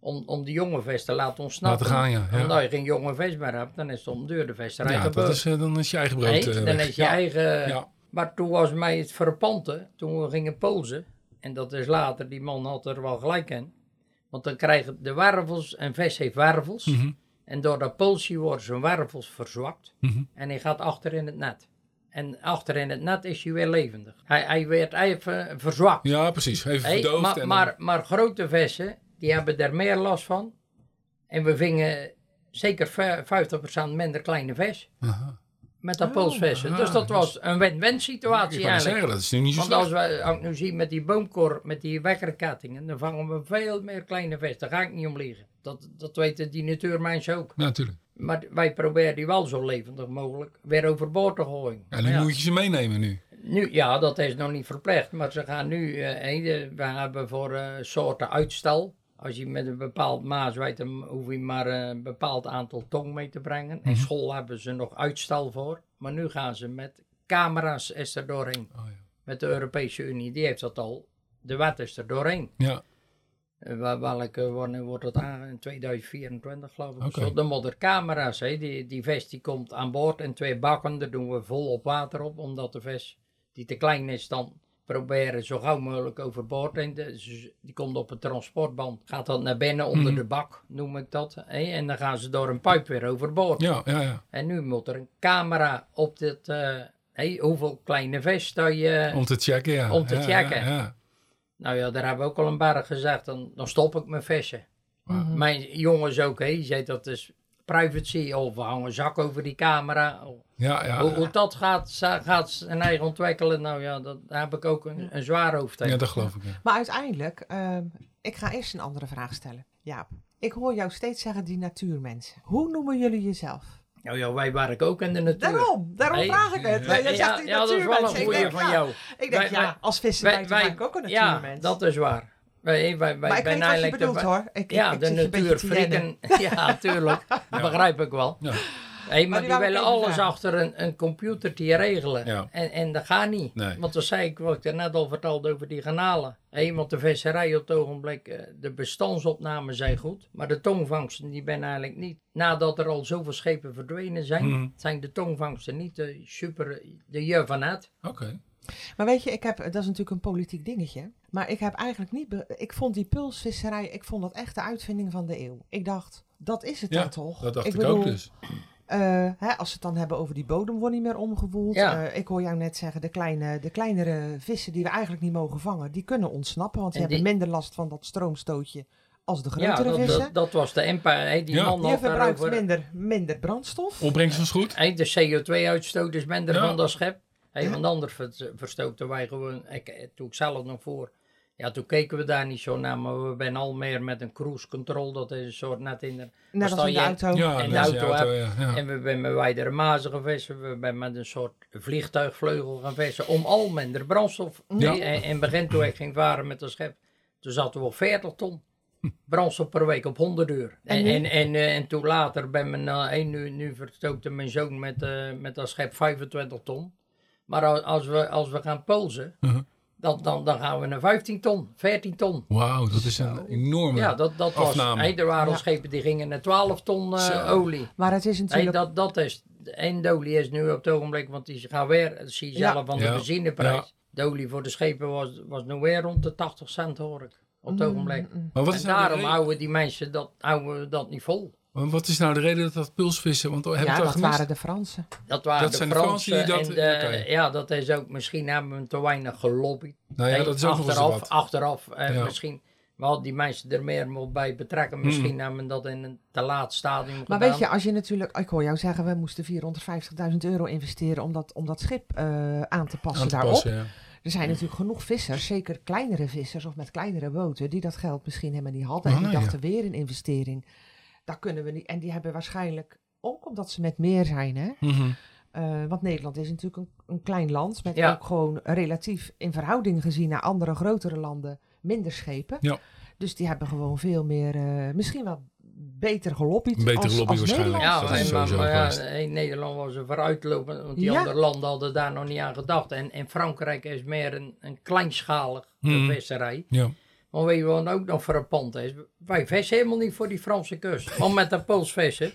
Om, om die jonge vis te laten ontsnappen. Laten gaan, ja. Omdat Ja, je geen jonge vis meer hebt, dan is het om duur de visserij ja dat is, dan is je eigen brood Nee, dan is je ja. eigen... Ja. Maar toen was mij het verpante, toen we gingen polsen. En dat is later, die man had er wel gelijk in. Want dan krijgen de wervels, een vis heeft wervels. Mhm. En door dat polsje worden zijn wervels verzwakt. Mhm. En hij gaat achter in het net. En achter in het net is hij weer levendig. Hij, hij werd even verzwakt. Ja, precies. Even Hey, verdoofd. maar, en dan- maar, maar grote vissen, die hebben er meer last van. En we vingen zeker vij- 50% minder kleine vis Aha. Met dat Oh, pulsvissen. ah, dus dat was een win-win Ik situatie net eigenlijk. zeggen, dat is nu niet zo Want als, wij, als ik nu zie met die boomkor, met die wekkerkettingen, dan vangen we veel meer kleine vis. Daar ga ik niet om liegen. Dat, dat weten die natuurmensen ook. Ja, natuurlijk. Maar wij proberen die wel zo levendig mogelijk weer overboord te gooien. Maar nu moet je ze meenemen nu. nu, ja, dat is nog niet verplicht, maar ze gaan nu, eh, we hebben voor eh, soorten uitstel. Als je met een bepaald maas weet, dan hoef je maar een bepaald aantal tong mee te brengen. In Mhm. school hebben ze nog uitstel voor, maar nu gaan ze met camera's is er doorheen. Oh, ja. Met de Europese Unie, die heeft dat al. De wet is er doorheen. Ja, Eh, Welke, wanneer wordt dat aan? In 2024 geloof ik. Oké. Zo, dan moet er camera's, hè. Die, die vis die komt aan boord in twee bakken, daar doen we vol op water op, omdat de vis die te klein is dan proberen zo gauw mogelijk overboord. En ze- die komt op een transportband, gaat dat naar binnen onder Mhm. de bak, noem ik dat. Hè? En dan gaan ze door een pijp weer overboord. ja, ja. ja. En nu moet er een camera op dit, hè, hoeveel kleine vis dat je... Om te checken, ja. Om te Ja, checken. Ja. Nou ja, daar hebben we ook al een berg gezegd, dan, dan stop ik met vissen. Mijn jongens ook, hè, die zei dat is privacy of we hangen zak over die camera. ja, ja. hoe, hoe dat gaat, gaat zijn eigen ontwikkelen, nou ja, dat, daar heb ik ook een, een zwaar hoofd tegen. Ja, dat geloof ik. Ja. Maar uiteindelijk, ehm, ik ga eerst een andere vraag stellen. Jaap, ik hoor jou steeds zeggen die natuurmensen. Hoe noemen jullie jezelf? Nou ja, wij werken ook in de natuur. Daarom, daarom vraag ik het. Wij- Jij ja, zegt die ja, dat is wel een Ik goeie denk, van ja, jou. Ik denk, Wij- ja, als visser Wij, eigenlijk ook een ja, natuurmens. dat is waar. Wij, wij, wij maar ik weet wat je bedoelt de, hoor. Ik, Ja, ik, de ik natuurfrieken. Ja, tuurlijk. Dat begrijp ik wel. Ja. Hey, maar Maar die willen alles vragen. achter een, een computertje regelen. Ja. En, en dat gaat niet. Nee. Want dat zei ik, wat ik er net al vertelde over die garnalen. Hey, want de visserij op het ogenblik, eh, de bestandsopnames zijn goed. Maar de tongvangsten, die ben eigenlijk niet. Nadat er al zoveel schepen verdwenen zijn, Mhm. zijn de tongvangsten niet de super, de je van het. Oké. Maar weet je, ik heb, dat is natuurlijk een politiek dingetje. Maar ik heb eigenlijk niet. Ik vond die pulsvisserij, ik vond dat echt de uitvinding van de eeuw. Ik dacht, dat is het Ja, dan toch? Dat dacht ik, bedoel, ook dus. eh, hè, als ze het dan hebben over die bodem, wordt niet meer omgewoeld. Ja. Eh, ik hoor jou net zeggen, de, kleine, de kleinere vissen die we eigenlijk niet mogen vangen, die kunnen ontsnappen. Want ze En hebben die- minder last van dat stroomstootje als de Ja, grotere dat, vissen. dat, dat was de empire. Hey, die Ja. man je had verbruikt daarover... minder, minder brandstof. Opbrengst was goed. De CO2-uitstoot is minder Ja. van dat schep. Want anders ver- verstookten wij gewoon, ik, eh, toen ik zelf nog voor, ja, toen keken we daar niet zo naar, maar we zijn al meer met een cruise control, dat is een soort net in de, Net als in de auto. Ja, En de dat is auto ja. ja. en we zijn met wijdere mazen gaan vissen, we zijn met een soort vliegtuigvleugel gaan vissen, om al minder brandstof. Ja. Nee, en in het begin toen ik ging varen met dat schep, toen zaten we op 40 ton. Brandstof per week op 100 uur. En En, en, en, eh, en toen later ben mijn, eh, hey, nu, nu verstookte mijn zoon met, eh, met dat schep 25 ton. Maar als, als, we, als we gaan polsen, Mhm. dan, dan, dan gaan we naar 15 ton, 14 ton. Wauw, dat is een enorme... Ja, dat, dat was. Hey, er waren Ja. schepen die gingen naar 12 ton eh, olie. Maar het is Hey, natuurlijk... dat, dat is. En de olie is nu op het ogenblik, want die gaan weer, dat zie je Ja. zelf van de Ja. benzineprijs. Ja. De olie voor de schepen was, was nu weer rond de 80 cent hoor ik. Op het ogenblik. Mm, mm. Maar wat En nou daarom houden die mensen dat, houden we dat niet vol. maar wat is nou de reden dat dat pulsvissen... Want Ja, dat gemist? waren de Fransen. Dat waren Dat de zijn de Fransen. Fransen die dat- en de-. Ja, dat is ook, misschien hebben we te weinig gelobbyd. Nou ja, dat is ook achteraf, wat. achteraf eh, Ja. misschien, we hadden die mensen er meer bij betrekken. Misschien hebben we dat in een te laat stadium Maar gedaan. weet je, als je natuurlijk... Ik hoor jou zeggen, we moesten 450.000 euro investeren om dat, om dat schip eh, aan te passen Aan te daarop. passen, ja. Er zijn natuurlijk genoeg vissers, zeker kleinere vissers of met kleinere boten, die dat geld misschien helemaal niet hadden. en Ah, die ja. dachten weer in investering. Dat kunnen we niet. En die hebben waarschijnlijk, ook omdat ze met meer zijn, hè. Eh, want Nederland is natuurlijk een, een klein land met Ja. ook gewoon relatief in verhouding gezien naar andere grotere landen minder schepen. Ja. Dus die hebben gewoon veel meer, eh, misschien wel beter gelobbyd Beter als, waarschijnlijk. Nederland. Ja, dat is en, maar, ja, in Nederland was er vooruitlopend, want die Ja. andere landen hadden daar nog niet aan gedacht. En, en Frankrijk is meer een, een kleinschalig Mhm. visserij. Ja. Maar weet je wat ook nog frappant is? Wij vissen helemaal niet voor die Franse kust. Want met dat polsvissen,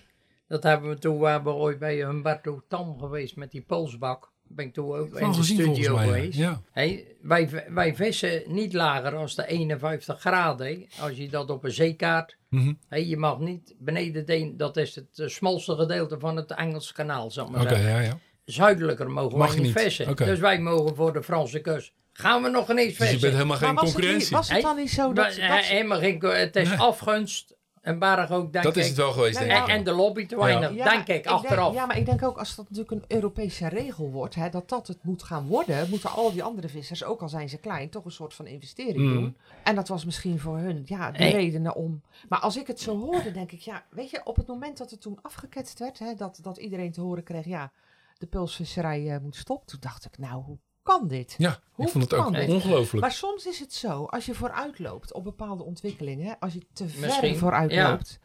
dat hebben we toen, we ooit bij Humberto Tam geweest met die polsbak. Ben ik toen ook in de studio geweest. Ja. Hey, wij, wij vissen niet lager dan de 51 graden. Als je dat op een zeekaart. Mhm. Hey, je mag niet beneden de, dat is het eh, smalste gedeelte van het Engelse kanaal, zal ik maar zeggen. ja, ja. Zuidelijker mogen Mag wij niet niet? vissen. Dus wij mogen voor de Franse kust. Gaan we nog ineens Dus je vissen? bent helemaal geen Maar was het, niet, concurrentie. was het dan niet zo dat... Maar, dat eh, helemaal geen, het is afgunst. En Barg ook, denk Dat is ik. het wel geweest, denk En, ik. en de lobby te weinig, Ja, denk ik, achteraf. Denk, ja, maar ik denk ook als dat natuurlijk een Europese regel wordt, hè, dat dat het moet gaan worden, moeten al die andere vissers, ook al zijn ze klein, toch een soort van investering Mm. doen. En dat was misschien voor hun, ja, de Hey. redenen om. Maar als ik het zo hoorde, denk ik, ja, weet je, op het moment dat het toen afgeketst werd, hè, dat, dat iedereen te horen kreeg, ja, de pulsvisserij eh, moet stoppen, toen dacht ik, nou, hoe kan dit? Ja, Hoe ik vond het ook kan dit? ongelooflijk. Maar soms is het zo, als je vooruit loopt op bepaalde ontwikkelingen, als je te ver vooruit ja. loopt,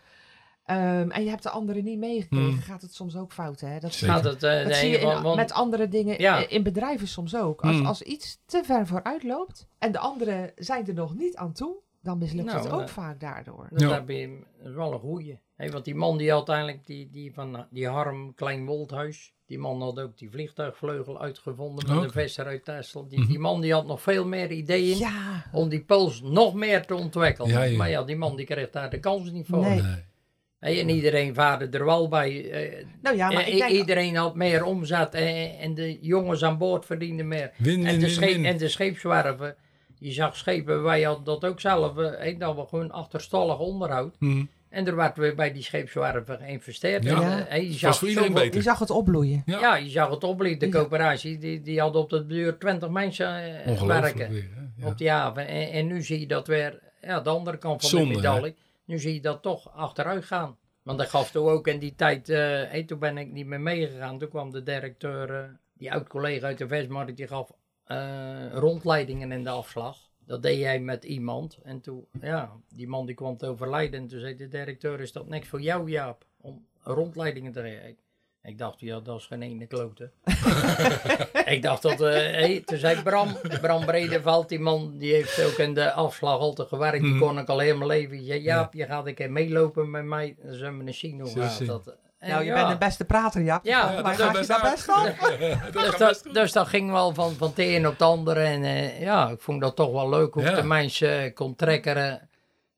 ehm, en je hebt de anderen niet meegekregen, Hmm. gaat het soms ook fout. Hè? Dat. Nou, dat, eh, dat nee, zie je in- want- want- met andere dingen Ja. in bedrijven soms ook. Als, Hmm. als iets te ver vooruit loopt en de anderen zijn er nog niet aan toe, dan mislukt Nou, het ook eh, vaak daardoor. Dat, Ja. heb je, dat is wel een goeie. Want die man die uiteindelijk, die, die van die Harm Klein Woldhuis, die man had ook die vliegtuigvleugel uitgevonden met een visser uit Texel. Die, Mhm. die man die had nog veel meer ideeën Ja, om die puls nog meer te ontwikkelen. Ja, ja. Maar ja, die man die kreeg daar de kans niet voor. Nee. Nee. En iedereen vaarde er wel bij. eh, nou ja, maar eh, ik denk... iedereen had meer omzet en, en de jongens aan boord verdienden meer. Win, En de, win, scheep, win. en de scheepswerven, je zag schepen, wij hadden dat ook zelf, eh, dat we gewoon achterstallig onderhoud. Hm. En er werd weer bij die scheepswerven geïnvesteerd. Ja. En, eh, hè, je was zag voor iedereen zoveel- beter. Je zag het opbloeien. Ja. Ja, je zag het opleiden. De coöperatie, die, die had op de duur 20 mensen eh, werken weer. Hè? Ja. op die haven. En, en nu zie je dat weer, ja, de andere kant van Zonde, de medaille. Nu zie je dat toch achteruit gaan. Want dat gaf toen ook in die tijd, eh, toen ben ik niet meer meegegaan. Toen kwam de directeur, eh, die oud-collega uit de Vestmarkt, die gaf eh, rondleidingen in de afslag. Dat deed jij met iemand. En toen, ja, die man die kwam te overlijden. En toen zei de directeur, is dat niks voor jou, Jaap? Om rondleidingen te geven. Ik, dacht, ja, dat is geen ene klote. ik dacht dat, eh hey, toen zei Bram, Bram Bredeveld, die man, die heeft ook in de afslag altijd gewerkt. Die Mhm. kon ik al helemaal leven. Zei, Jaap, je gaat een keer meelopen met mij. Dan zullen we Zo gaat zien. dat. En Nou, je ja. bent een beste prater, ja. Ja, mij dat gaat je daar best van. Dus dat, dus dat ging wel van, van het een op het andere. En eh, ja, ik vond dat toch wel leuk hoe Ja. de mensen eh, kon trekkeren.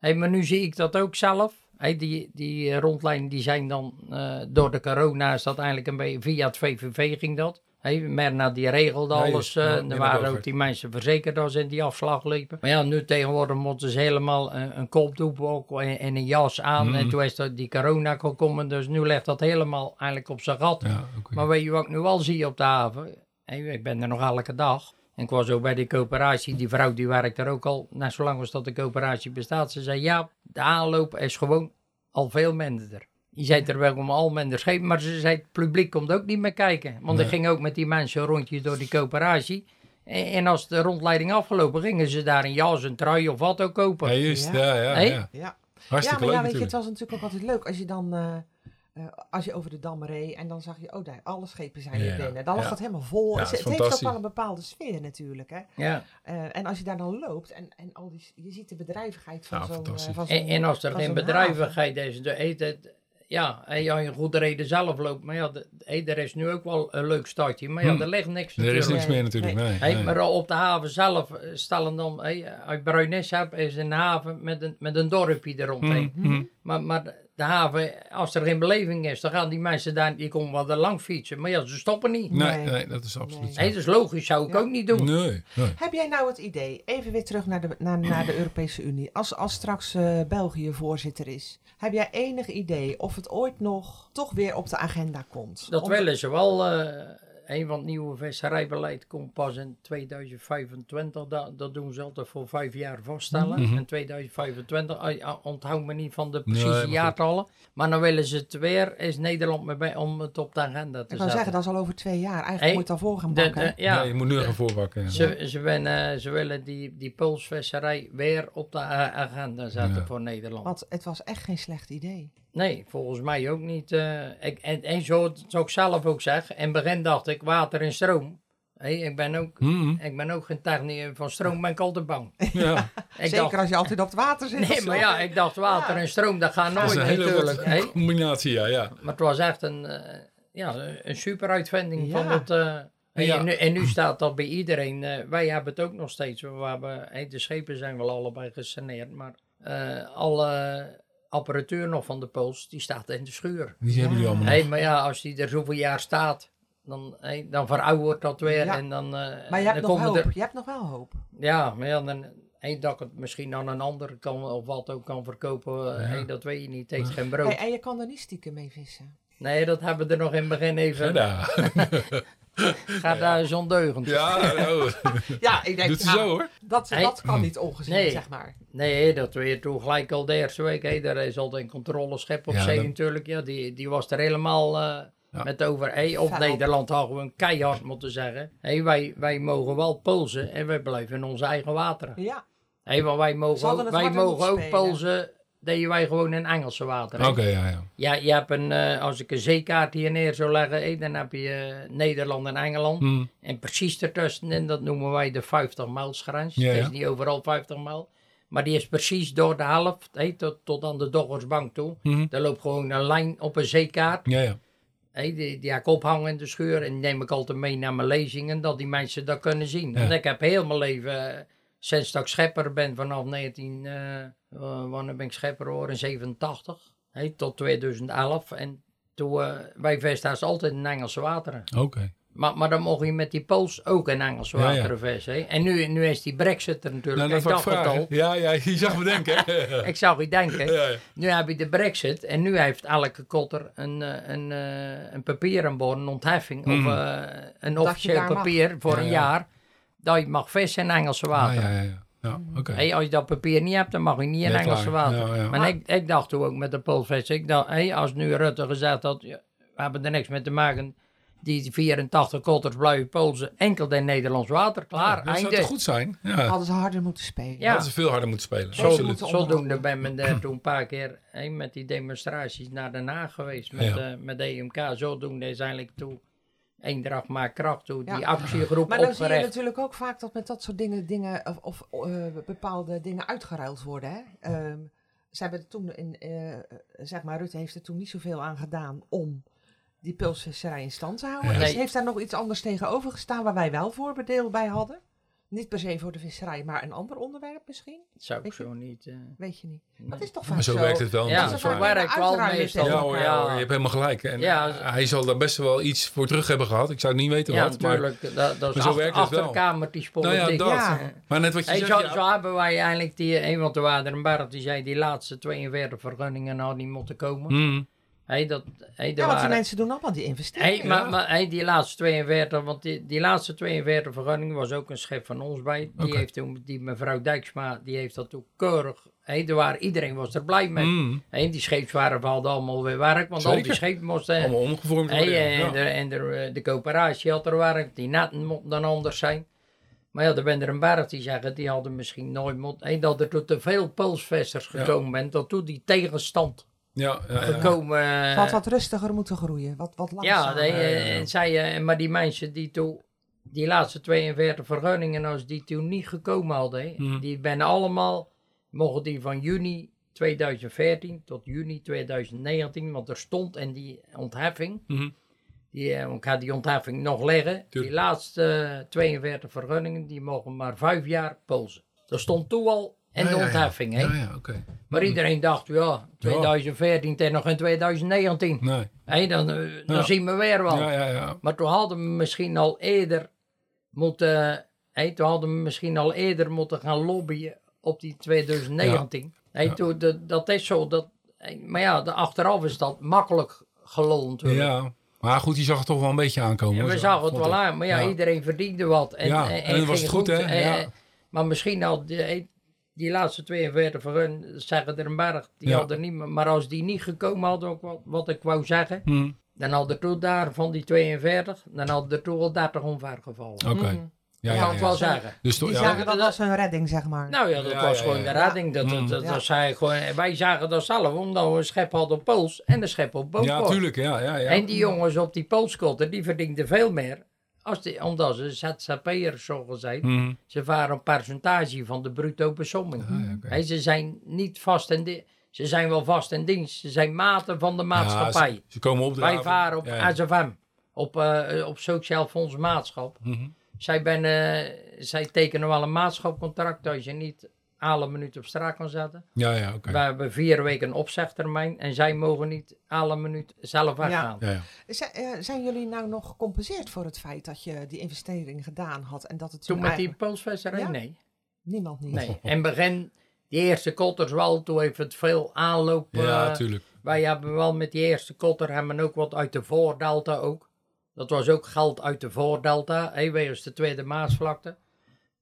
Hey, maar nu zie ik dat ook zelf. Hey, die die eh, rondlijnen die zijn dan eh, door de corona is dat eigenlijk een beetje via het VVV ging dat. Hey, Merna die regelde Ja, alles. juist. eh, Ja, er waren ook die mensen verzekerd als ze in die afslag liepen. Maar ja, nu tegenwoordig moeten ze helemaal een, een kopdoek ook en, en een jas aan. Mhm. En toen is dat die corona gekomen. Dus nu ligt dat helemaal eigenlijk op zijn gat. Ja. Maar weet je wat ik nu al zie op de haven? Ik ben er nog elke dag. En ik was ook bij de coöperatie. Die vrouw die werkt er ook al. Nou, zolang als dat de coöperatie bestaat. Ze zei ja, de aanloop is gewoon al veel minder. Je zei er wel om al minder schepen. Maar ze zei het publiek komt ook niet meer kijken. Want Nee. ik ging ook met die mensen een rondje door die coöperatie. En, en als de rondleiding afgelopen gingen ze daar een jas, een trui of wat ook kopen. Ja, juist. Ja. Ja, ja, Hey? ja. Ja. Hartstikke ja, maar leuk ja, weet je, het was natuurlijk ook altijd leuk als je dan, eh, eh, als je over de Dam reed en dan zag je, oh daar, alle schepen zijn Ja, er binnen. Dan lag het helemaal vol. Ja, het heeft ook wel een bepaalde sfeer natuurlijk, hè. Ja. Eh, en als je daar dan loopt en, en al die, je ziet de bedrijvigheid van Ja, zo'n... zo'n- En, en als er geen bedrijvigheid is, de, heet het, ja, en je een goede reden zelf loopt, maar ja, de, er is nu ook wel een leuk startje, maar ja, Hm. er ligt niks Er is niks meer natuurlijk. Nee, maar op de haven zelf eh, stellen dan, hé, uit Bruinis heb, is een haven met een, met een dorpje eromheen. Hm, hm. Maar, maar de haven, als er geen beleving is, dan gaan die mensen daar, die komen wel er lang fietsen, maar ja, ze stoppen niet. Nee, Nee. nee, dat is absoluut Nee. dat is logisch, zou ik Ja. ook niet doen. Nee, nee. Heb jij nou het idee, even weer terug naar de, naar, naar de Europese Unie, als, als straks eh, België voorzitter is, heb jij enig idee of het ooit nog toch weer op de agenda komt? Dat Om- willen ze wel. eh een van het nieuwe visserijbeleid komt pas in 2025. Dat, dat doen ze altijd voor vijf jaar vaststellen. Mhm. In 2025, ah, onthoud me niet van de Nee, precieze jaartallen. Maar dan willen ze het weer, is Nederland mee bij om het op de agenda te Ik kan zetten. zeggen, dat is al over twee jaar. Eigenlijk Hey, moet je het al voor gaan bakken. de- ja, Nee, je moet nu gaan voorbakken. ja. ze, ze, willen, ze willen die, die pulsvisserij weer op de a- agenda zetten Ja. voor Nederland. Want het was echt geen slecht idee. Nee, volgens mij ook niet. eh, ik, en, en zo, zou ik zelf ook zeggen. In het begin dacht ik water en stroom. Hé, ik, ben ook, Hm, hm. ik ben ook geen technicus van stroom, ben ik altijd bang. Ja, Ik Zeker dacht, als je altijd op het water zit. nee, maar ja, ik dacht water Ja. en stroom, dat gaat dat is nooit een hele natuurlijk. combinatie, ja. ja. Maar het was echt een, eh, ja, een super uitvinding Ja. van het... eh, en, Ja. en nu, en nu staat dat bij iedereen. eh, wij hebben het ook nog steeds. We hebben, de schepen zijn wel allebei gesaneerd, maar eh, alle apparatuur nog van de Puls, die staat in de schuur. Die hebben jullie allemaal Hé, nog. maar ja, als die er zoveel jaar staat, dan, hé, dan veroudert dat weer. Ja. En dan, eh, Maar je hebt dan nog hoop. er- Je hebt nog wel hoop. ja, maar ja, dan, hé, dat ik het misschien aan een ander kan of wat ook kan verkopen, eh, Ja. dat weet je niet. Het heeft geen brood. Hey, en je kan er niet stiekem mee vissen. Nee, dat hebben we er nog in het begin even. Ja, Gaat daar zo'n deugend. ja oh, Ja, ik denk, doet ja, zo hoor. Dat, Hey. dat kan niet ongezien, Nee. zeg maar. Nee, dat weer toen gelijk al de eerste week. Hé, daar is altijd een controleschep op Ja, zee dat- natuurlijk. Ja, die, die was er helemaal eh, Ja. met over. Hé, op. Nederland hadden we een keihard moeten zeggen. Hé, wij, wij mogen wel polsen en wij blijven in onze eigen wateren. Ja, Hé, want wij mogen, ook, wij mogen ook polsen. Deden wij gewoon in Engelse wateren. Oké, ja, ja. Ja, je hebt een, eh, als ik een zeekaart hier neer zou leggen, hé, dan heb je eh, Nederland en Engeland. Hm. En precies ertussenin, dat noemen wij de 50 mijlsgrens. Ja, Het ja. is niet overal 50 mijl. Maar die is precies door de helft, hé, tot, tot aan de Doggersbank toe. Mhm. Daar loopt gewoon een lijn op een zeekaart. Ja, ja. Hé, die, die heb ik ophangen in de schuur. En die neem ik altijd mee naar mijn lezingen, dat die mensen dat kunnen zien. Ja. Ik heb heel mijn leven, eh, sinds dat ik schepper ben, vanaf 19, eh, eh, wanneer ben ik schepper geworden? 87, hé, tot 2011. En toen, eh, wij vissen altijd in Engelse wateren. Oké. Maar, maar dan mocht je met die Pools ook in Engelse Ja, ja. wateren vissen. hè. En nu, nu is die brexit er natuurlijk. Nou, dat ik dacht al. Ja, ja, je zag me denken. Ik zou je denken. ja, ja. Nu heb je de brexit en nu heeft elke kotter een, eh, een, eh, een papier aan boord, een ontheffing of eh, een officieel mag. papier voor Ja, een ja. jaar. Dat je mag vissen in Engelse Ah, water. ja, ja, ja. Ja, oké. Hey, als je dat papier niet hebt, dan mag je niet in Nee, Engelse klaar. water. Ja, ja. Maar ik, ik dacht toen ook met de Poolvissen, ik dacht, hey, als nu Rutte gezegd had, we hebben er niks mee te maken, die 84 kotters blijven Poolse, enkel in Nederlands water, klaar, dat zou einde. toch goed zijn? Ja. hadden ze harder moeten spelen. Ja. Dat ze veel harder moeten spelen. Zo- Absoluut. moeten Zodoende ben ik daar toen een paar keer hey, met die demonstraties naar Den Haag geweest. Met, Ja. eh, met EMK. Zodoende is eigenlijk toen Eendracht maakt kracht. Ja. Die actiegroep Maar dan zie je natuurlijk ook vaak dat met dat soort dingen, dingen of, of eh, bepaalde dingen uitgeruild worden. Hè? Ehm, ze hebben toen in, eh, zeg maar, Rutte heeft er toen niet zoveel aan gedaan om die pulsvisserij in stand te houden. Ja. Nee. heeft daar nog iets anders tegenover gestaan waar wij wel voordeel bij hadden? Niet per se voor de visserij, maar een ander onderwerp misschien? Zou ik zo niet... eh, Weet je niet. Nee. Dat is toch Maar vaak zo zo. werkt het wel. Ja, Dat zo werkt wel meestal. Ja, hoor, ja, elkaar. hoor, je hebt helemaal gelijk. En Ja. eh, hij zal daar best wel iets voor terug hebben gehad. Ik zou het niet weten ja, wat. Maar, natuurlijk. Dat, dat is maar zo achter, werkt het wel. achterkamertjes nou ja, dat. Ja. Maar net wat je Hey, zegt. zo, ja, zo hebben wij eigenlijk die, eh, want er waren er een paar die zei die laatste 42 vergunningen hadden niet moeten komen. Hmm. Hey, dat, hey, Ja, want die waren- mensen doen allemaal die investeringen. Hey, maar, maar hey, die laatste 42, want die, die laatste 42 vergunningen was ook een schep van ons bij. Die heeft toen, die mevrouw Dijksma, die heeft dat toen keurig. Hey, er waren, iedereen was er blij mee. Hmm. Hey, die scheepswaren hadden allemaal weer werk, want al die Zeker. schepen moesten. Allemaal omgevormd Hey, worden. en ja. de, en de, eh, de coöperatie had er werk, die netten mochten dan anders zijn. Maar ja, er ben er een berg die zeggen, die hadden misschien nooit moeten. Hey, dat er tot te veel Poolsvesters Ja. gekomen bent, dat toen die tegenstand Ja, ja, ja. gekomen. Het eh, had wat rustiger moeten groeien. Wat, wat ja, langzamer. nee, ja, eh, ja. en zij, eh, maar die mensen die toen, die laatste 42 vergunningen, als die toen niet gekomen hadden, hè, Mhm. die ben allemaal, mogen die van juni 2014 tot juni 2019, want er stond in die ontheffing, Mhm. die, eh, ik ga die ontheffing nog leggen, die laatste eh, 42 vergunningen, die mogen maar vijf jaar polsen. Dat stond toen al Ja, de ja, ja. ontheffing, hè. Ja, ja. Maar iedereen dacht, ja, 2014 en nog in 2019. Nee. Hé, dan, eh, dan Ja. zien we weer wel. Ja, ja, ja. Maar toen hadden we misschien al eerder moeten, toen hadden we misschien al eerder moeten gaan lobbyen op die 2019. Hé, Ja. toen, dat, dat is zo, dat, maar ja, de, achteraf is dat makkelijk natuurlijk. Ja. Maar goed, die zag het toch wel een beetje aankomen. En hoor, we zagen het wel aan, maar ja, Ja. iedereen verdiende wat. En, Ja, en was het goed, hè? En- Ja. en- maar misschien had die, laatste 42 voor hun, zeggen er een berg, die Ja. hadden niet meer. Maar als die niet gekomen hadden, ook wat, wat ik wou zeggen, Hm. dan had er toen daar van die 42, dan had er toen al 30 omver gevallen. Oké. Ja, Ik ja, kan het wel ja. zeggen. Dus toch, Die ja, zagen dat als een redding, zeg maar. Nou ja, dat Ja, was ja, gewoon ja. de redding. Dat, dat, Mm. dat, Ja. dat gewoon, wij zagen dat zelf, omdat we een schep hadden op Pools en een schep op ja, Bootport. tuurlijk. Ja, ja, ja. En die jongens op die Poolskotten, die verdienden veel meer. Als die, omdat ze ZZP'ers zo gezegd. Hm. Ze waren een percentage van de bruto besomming. Ah, ze zijn niet vast in di- Ze zijn wel vast in dienst. Ze zijn maten van de maatschappij. Ja, ze, ze komen opdragen. Wij varen op Ja. ASFM. Op, eh, op Sociaal Fonds Maatschap. Mhm. Zij, ben, eh, zij tekenen wel een maatschapcontract als je niet alle minuut op straat kan zetten. Ja, ja, oké. We hebben vier weken een opzegtermijn en zij mogen niet alle minuut zelf weggaan. Ja, ja. Zijn, eh, zijn jullie nou nog gecompenseerd voor het feit dat je die investering gedaan had en dat het Toen met die? Ja? Nee. niemand niet? nee. In het begin, die eerste kotters wel, toen heeft het veel aanloop. Ja, eh, tuurlijk. wij hebben wel met die eerste kotter hebben we ook wat uit de voordelta ook. Dat was ook geld uit de voordelta, hè, wegens de tweede Maasvlakte.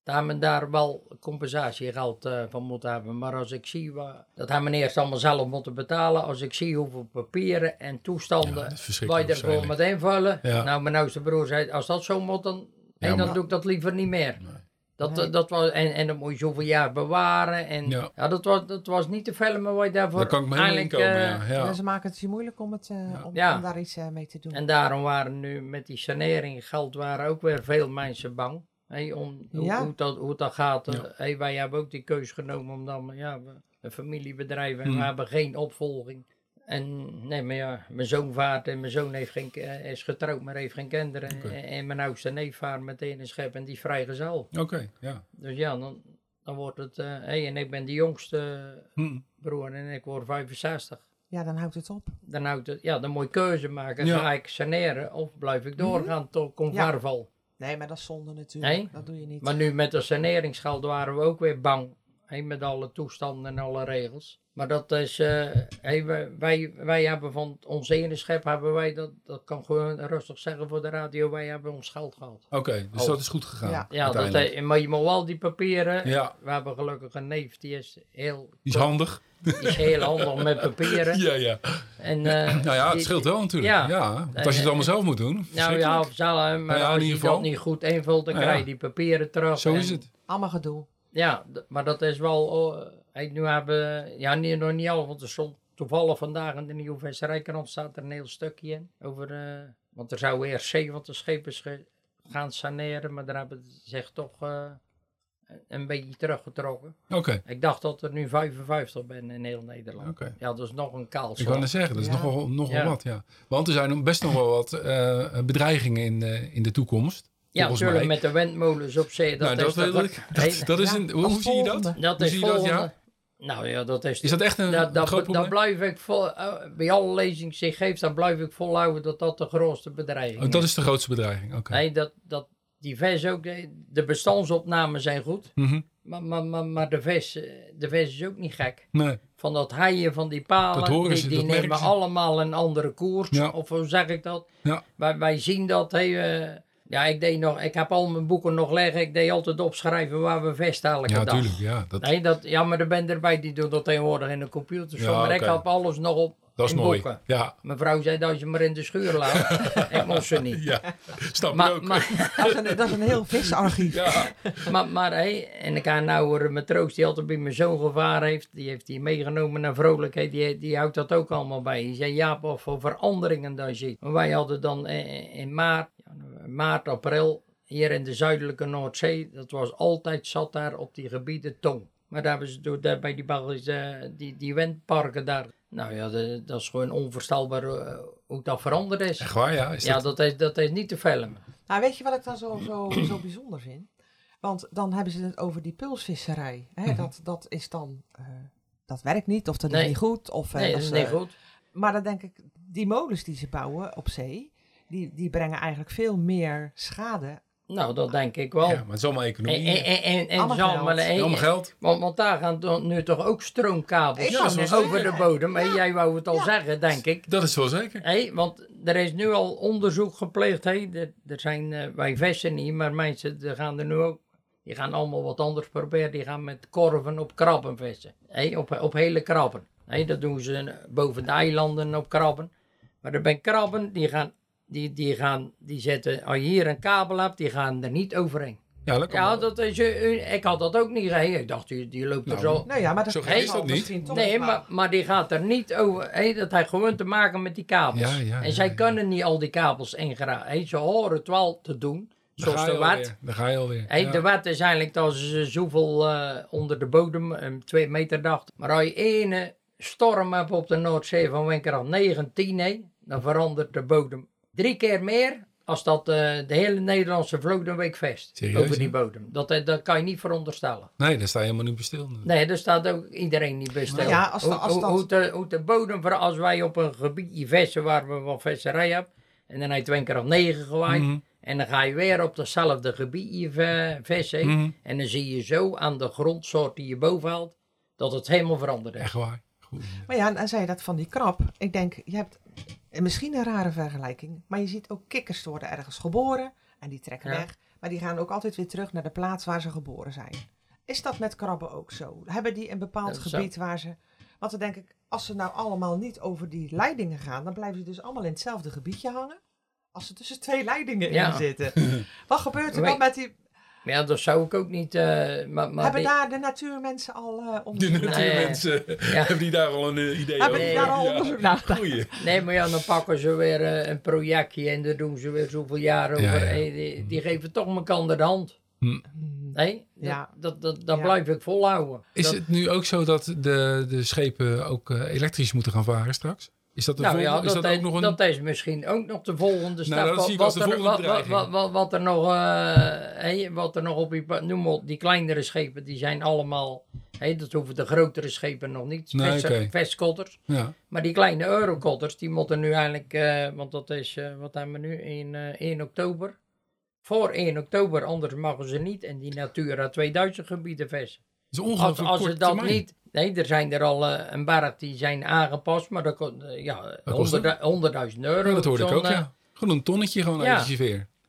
Daar hebben we daar wel compensatiegeld eh, van moeten hebben. Maar als ik zie, dat hebben we eerst allemaal zelf moeten betalen. Als ik zie hoeveel papieren en toestanden dat is wij verschrikkelijk. er gewoon met invullen. Ja. Nou, mijn oudste broer zei, als dat zo moet, dan, Ja, hey, dan maar- doe ik dat liever niet meer. Nee. Dat, Nee. dat was, en, en dan moet je zoveel jaar bewaren. En, Ja. ja. dat, was, dat was niet te veel, maar wij daarvoor Daar kan ik me eigenlijk, komen, eh, ja. Ze maken het je moeilijk om, het, eh, om, Ja. om daar iets mee te doen. En daarom waren nu met die sanering geld waren ook weer veel mensen bang. Hé, om hoe, Ja. hoe, dat, hoe dat gaat. Ja. Hé, wij hebben ook die keus genomen omdat we, ja, we een familiebedrijf en Hmm. we hebben geen opvolging. En nee, maar ja, mijn zoon vaart en mijn zoon heeft geen, eh, is getrouwd, maar heeft geen kinderen. En, en mijn oudste neef vaart meteen een schep en die is vrijgezel. Oké, ja. Dus ja, dan, dan wordt het... eh hé, en ik ben de jongste Hm. broer en ik word 65. Ja, dan houdt het op. Dan, houdt het, ja, dan moet je keuze maken. Ja. Ga ik saneren of blijf ik doorgaan tot converval? Nee, maar dat is zonde natuurlijk. Nee? Dat doe je niet. Maar nu met de saneringsgeld waren we ook weer bang. Met alle toestanden en alle regels. Maar dat is, eh, wij, wij, hebben van ons ene schep, hebben wij, dat, dat kan gewoon rustig zeggen voor de radio, wij hebben ons geld gehad. Oké, dus Oh. dat is goed gegaan. Ja. Ja, dat, eh, maar je moet wel die papieren, Ja, we hebben gelukkig een neef, die is heel, die is handig. die is heel handig met papieren. Ja, ja. En, eh, Nou ja, het scheelt wel natuurlijk. Ja. Ja. want als je het allemaal zelf moet doen, Nou ja, of zelf, maar Nou ja, in als ieder je geval. dat niet goed invult, dan ja. krijg je die papieren terug. Zo en- is het. Allemaal gedoe. Ja, maar dat is wel. oh, hey, nu hebben. Ja, niet, nog niet al, want er stond toevallig vandaag in de Nieuwe Visserijkrant staat er een heel stukje in. Over. eh, want er zou eerst 70 schepen sche- gaan saneren, maar daar hebben ze zich toch eh, een beetje teruggetrokken. Oké, Ik dacht dat er nu 55 ben in heel Nederland. oké. Ja, dat is nog een kaal Ik kan het zeggen, dat is Ja. nogal, nogal Ja. wat, ja. Want er zijn best nog wel wat eh, bedreigingen in, eh, in de toekomst. Ja, natuurlijk mij. met de windmolens op zee. Dat nou, is dat, Dat, dat is Ja, een, hoe, zie je dat? dat hoe is zie je dat, volgende. ja? Nou ja, dat is. Is dat echt een, dat, dat, groot dat probleem? blijf ik vol, eh, bij alle lezingen die ik geef, dan blijf ik volhouden dat dat de grootste bedreiging Oh, dat is de grootste bedreiging, oké. Nee, dat, dat, die vis ook, eh, de bestandsopnamen zijn goed, Mhm. maar, maar, maar, maar de, vis, eh, de vis is ook niet gek. Nee, Van dat haaien van die palen, Dat horen die, ze, die dat nemen allemaal een andere koers. Ja. Of hoe zeg ik dat? Ja. Wij, wij zien dat. Hey, eh, ja, ik, deed nog, ik heb al mijn boeken nog liggen. Ik deed altijd opschrijven waar we vesten elke ja, dag. natuurlijk. Ja, dat, Nee, dat, ja, maar er ben erbij die doen dat tegenwoordig in de computer. Ja, maar ik oké. heb alles nog op dat is in mooi. boeken. Ja, Mijn vrouw zei dat je maar in de schuur laat. ik moest ze niet. ja. Snap ik Maar, ook. maar, Dat is een, dat is een heel visarchief. ja, maar, maar hey, en ik heb een oude matroos die altijd bij mijn zoon gevaren heeft. Die heeft die meegenomen naar vrolijkheid. Die, die houdt dat ook allemaal bij. Die zei, ja, wat voor veranderingen dat je ziet. Maar wij hadden dan in, in maart, maart, april, hier in de zuidelijke Noordzee. Dat was altijd, zat daar op die gebieden tong. Maar daar hebben ze door, daar bij die Belgische, die, die windparken daar. Nou ja, de- dat is gewoon onvoorstelbaar eh, hoe dat veranderd is. echt waar, ja. Is Ja, dat, dat is, dat is niet te filmen. Nou, weet je wat ik dan zo, zo, zo bijzonder vind? Want dan hebben ze het over die pulsvisserij. Hè? Mhm. dat, dat is dan... eh, dat werkt niet, of dat Nee. is niet goed. Of, eh, Nee, dat is niet eh, goed. Maar dan denk ik, die molens die ze bouwen op zee... Die, die brengen eigenlijk veel meer schade. Nou, dat denk ik wel. ja, maar het is allemaal economie. en, en, en, en Allemaal geld. en- allemaal geld. want, want daar gaan nu toch ook stroomkabels Ja, over de bodem. En jij wou het al Ja. zeggen, denk ik. Dat is wel zeker. Hé, want er is nu al onderzoek gepleegd. Hé. Er, er zijn, eh, wij vissen niet, maar mensen die gaan er nu ook. Die gaan allemaal wat anders proberen. Die gaan met korven op krabben vissen. Hé, op, op hele krabben. Hé, dat doen ze boven de eilanden op krabben. Maar er zijn krabben die gaan, die, die gaan, die zetten, als je hier een kabel hebt, die gaan er niet overheen. Ja, dat Ja, dat is, eh, ik had dat ook niet gezien. Ik dacht, die, die loopt er Nou, zo. Nou ja, maar dat Zo is dat niet. Nee, maar, maar die gaat er niet over. Hé, dat heeft gewoon te maken met die kabels. Ja, ja, en ja, zij ja. kunnen niet al die kabels ingeraken. Hé, ze horen het wel te doen, zoals de alweer. Daar ga je alweer. De wet is eigenlijk dat ze zoveel eh, onder de bodem, een twee meter dacht. Maar als je ene storm hebt op de Noordzee van windkracht 19, hé, dan verandert de bodem drie keer meer als dat eh, de hele Nederlandse vloot een week vest. Serieus, over die bodem. Dat, eh, dat kan je niet veronderstellen. Nee, daar sta je helemaal niet bij stil. Nee, daar staat ook iedereen niet bij stil. Ja, als de- hoe, als hoe- dat- hoe de, hoe de bodem, als wij op een gebiedje vesten waar we wat visserij hebben, en dan heb je twee keer op negen gewaaid, Mhm. en dan ga je weer op datzelfde gebiedje vissen, Mhm. en dan zie je zo aan de grondsoort die je boven haalt, dat het helemaal veranderd is. Echt waar. Goed. Maar ja, dan zei je dat van die krab. Ik denk, je hebt eh, misschien een rare vergelijking, maar je ziet ook kikkers worden ergens geboren en die trekken Ja. weg. Maar die gaan ook altijd weer terug naar de plaats waar ze geboren zijn. Is dat met krabben ook zo? Hebben die een bepaald zo. gebied waar ze... Want dan denk ik, als ze nou allemaal niet over die leidingen gaan, dan blijven ze dus allemaal in hetzelfde gebiedje hangen. Als ze tussen twee leidingen Ja. in zitten. Wat gebeurt er dan met die... Maar ja, dat zou ik ook niet... eh, maar, maar hebben die- daar de natuurmensen al eh De onderzoek naar? natuurmensen, Ja. hebben die daar al een eh, idee Hebben over? die daar al onderzoek naar gedaan? Goeie. Nee, maar ja, dan pakken ze weer eh, een projectje en daar doen ze weer zoveel jaar over. Ja, ja. Hey, die, die geven toch elkaar de hand. Hmm. Nee, Ja. dat, dat, dat, dat Ja. blijf ik volhouden. Is Dat- het nu ook zo dat de, de schepen ook eh, elektrisch moeten gaan varen straks? Is dat, de nou ja, volgende- dat, is dat is, ook nog een... dat is misschien ook nog de volgende stap. dat Wat- zie ik als wat, de er, volgende wat, wat, bedreiging. wat, wat, wat er nog, eh, hey, wat er nog op die, noem op, die kleinere schepen, die zijn allemaal, hey, dat hoeven de grotere schepen nog niet, Nee, vestkotters. Ja. Maar die kleine eurokotters, die moeten nu eigenlijk, eh, want dat is, eh, wat hebben we nu, in eh 1 oktober. Voor 1 oktober, anders mogen ze niet in die Natura 2000 gebieden vesten. Is Als, ongelooflijk als ze kort dat termijn. niet, nee, er zijn er al eh, een berg die zijn aangepast, maar dat kost, eh, ja, kost honderd- honderdduizend euro. Ja, dat hoorde ik ook, eh, ja. Gewoon een tonnetje gewoon Ja.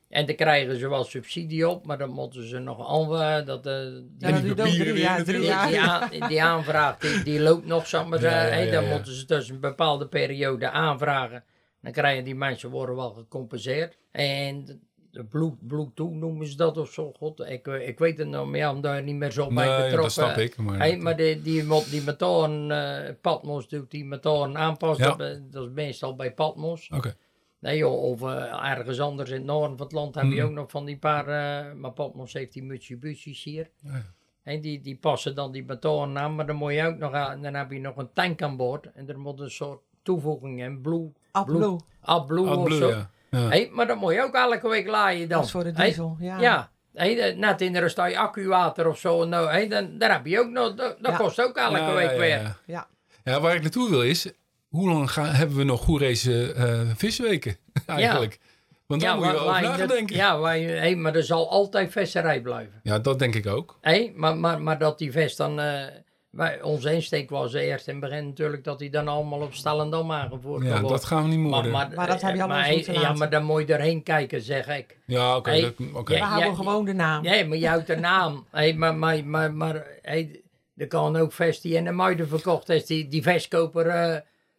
En daar krijgen ze wel subsidie op, maar dan moeten ze nog aan, dat, eh, die, Ja, die duurt ook papieren drie weer jaar. Drie die, jaar. die, aan- die aanvraag die, die loopt nog, zeg maar. Ja, ja, hey, ja, dan ja. moeten ze dus een bepaalde periode aanvragen. Dan krijgen die mensen worden wel gecompenseerd. En bloed, bloed toe noemen ze dat of zo. God, ik, eh, ik weet het nog meer, omdat er niet meer zo bij Nee, betrokken. dat snap ik. Maar, Hey, maar die, die, mo- die motoren, eh Patmos doet die motoren aanpassen. Ja. Dat, eh, dat is meestal bij Patmos. Oké. Nee joh, of eh, ergens anders in het noorden van het land heb je ook nog van die paar, eh, maar Patmos heeft die Mitsubishi's hier. Ja. En die, die passen dan die motoren aan, maar dan moet je ook nog aan, dan heb je nog een tank aan boord. En er moet een soort toevoeging in, blue, AdBlue of zo. ja. Ja. Hey, maar dan moet je ook elke week laaien dan. dat is voor de Hey, diesel. ja. ja, hey, de- net in de je accuwater of zo. Nou, hey, dan, dan heb je ook nog, dat, dat Ja. kost ook elke Ja, week ja, weer. ja. Ja. Ja, waar ik naartoe wil is, hoe lang gaan, hebben we nog Goerese eh visweken eigenlijk? Want daar moet je wel over dat-. Ja, hey, maar er zal altijd visserij blijven. Ja, dat denk ik ook. Hé, maar, maar, maar dat die vest dan... eh, wij, onze insteek was eerst in het begin natuurlijk dat die dan allemaal op Stellendam aangevoerd Ja, worden. dat gaan we niet moorden. Maar dat heb je allemaal maar, moeten Ja, maar dan moet je erheen kijken, zeg ik. ja, oké. Hey, dat- oké. We houden ja, gewoon de naam. Nee, maar je houdt de naam. Hé, maar maar, maar, maar hey, er kan ook vest die in de muiden verkocht is. Die, die vestkoper, eh,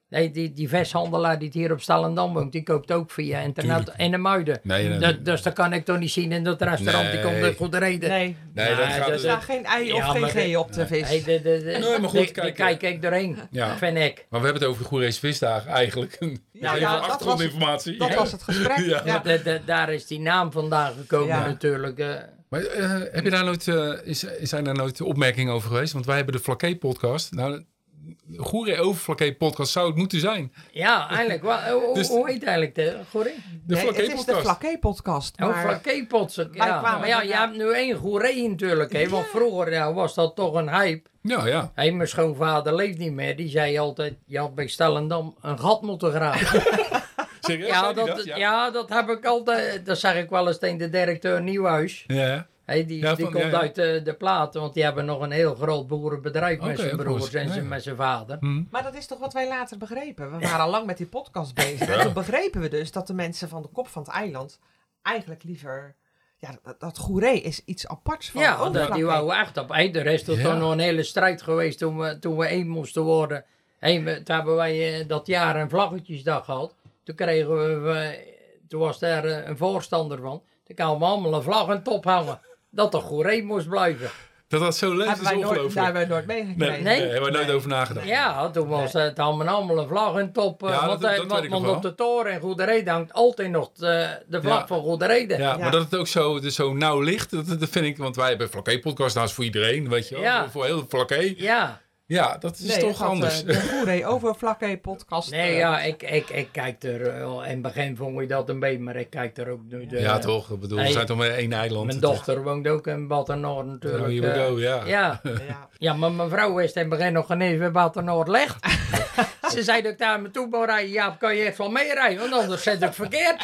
nee, die, die vesthandelaar die het hier op Stellendam woont, die koopt ook via internet Tuurlijk. in de muiden. Nee, nee, Dat- dus dat kan ik toch niet zien in dat restaurant, die komt Nee. er goed reden. Nee, Nee, dat Nee, gaat... er geen ei of Ja, geen maar G op de vis. Hey, de, de, de, Nee, maar goed, kijk, kijk ik doorheen, Ja. vind ik. Maar we hebben het over de Goerese visdagen eigenlijk. Ja, Even ja, dat was- achtergrondinformatie. Dat was het gesprek. Ja. Ja. De- de- daar is die naam vandaan gekomen Ja. natuurlijk. eh. Maar eh, heb je daar nooit, eh, is, zijn daar nooit opmerkingen over geweest? Want wij hebben de Flaké podcast. Nou, Goeree over Flaké podcast zou het moeten zijn. ja, eigenlijk. wel. Hoe, Dus- hoe heet eigenlijk de Goerie? De Nee, het is de podcast. Flaké-podcast. Oh, Maar Flakkeepots. Ja. Maar ja, je hebt nu één goeree natuurlijk. Hè? Want vroeger ja, was dat toch een hype. Ja, ja. Hey, mijn schoonvader leeft niet meer. Die zei altijd, je had bij Stellendam een gat moeten graven. Serieus? ja, dat, Ja. ja, dat heb ik altijd. Dat zeg ik wel eens tegen de directeur Nieuwhuis. Ja. Hey, die Ja, die van- komt ja, ja. uit de, de platen, want die hebben nog een heel groot boerenbedrijf met Oké, zijn broers en Ja, zijn, ja. met zijn vader. Hm. Maar dat is toch wat wij later begrepen. We waren al lang met die podcast bezig. En toen begrepen we dus dat de mensen van de kop van het eiland eigenlijk liever... Ja, dat, dat goeree is iets aparts van Ja, dat, die wou echt op. Hey, er is toch nog een hele strijd geweest toen we, toen we één moesten worden. Hey, we- toen hebben wij eh, dat jaar een vlaggetjesdag gehad. Toen kregen we, we- toen was daar eh, een voorstander van. Toen kwamen we allemaal een vlag en top hangen. Dat de goeree moest blijven. Dat dat zo leeft Hebben is nooit, daar ongelooflijk. hebben wij nooit Nee, meegekregen. nee, Nee? daar hebben we nooit over nagedacht. Ja, toen was het allemaal allemaal een vlag en top. eh, Ja, dat- want dat eh, weet want, ik nog want op de toren in Goede Reden hangt altijd nog de, de vlag Ja. van Goede Reden. Ja, Ja. maar dat het ook zo, dus zo nauw ligt, dat, dat vind ik, want wij hebben Flaké podcast, nou is voor iedereen, weet je wel, Ja. voor, voor heel Flaké. Ja. Ja, dat is Nee, toch had, anders. eh, de over Vlakke podcast. Nee, eh, ja, ik, ik, ik kijk er, eh, in het begin vond ik dat een beetje, maar ik kijk er ook nu. De, ja, toch. Ik bedoel, we zijn toch maar één eiland. Mijn dochter woont ook in Battennoord natuurlijk. Oh, eh. go, ja. Ja. Ja. ja, maar mijn vrouw wist in het begin nog geen eens waar Battennoord ligt. Ze zei dat ik daar me toe wou rijden. Ja, kan je echt wel meerijden, want anders zit ik verkeerd.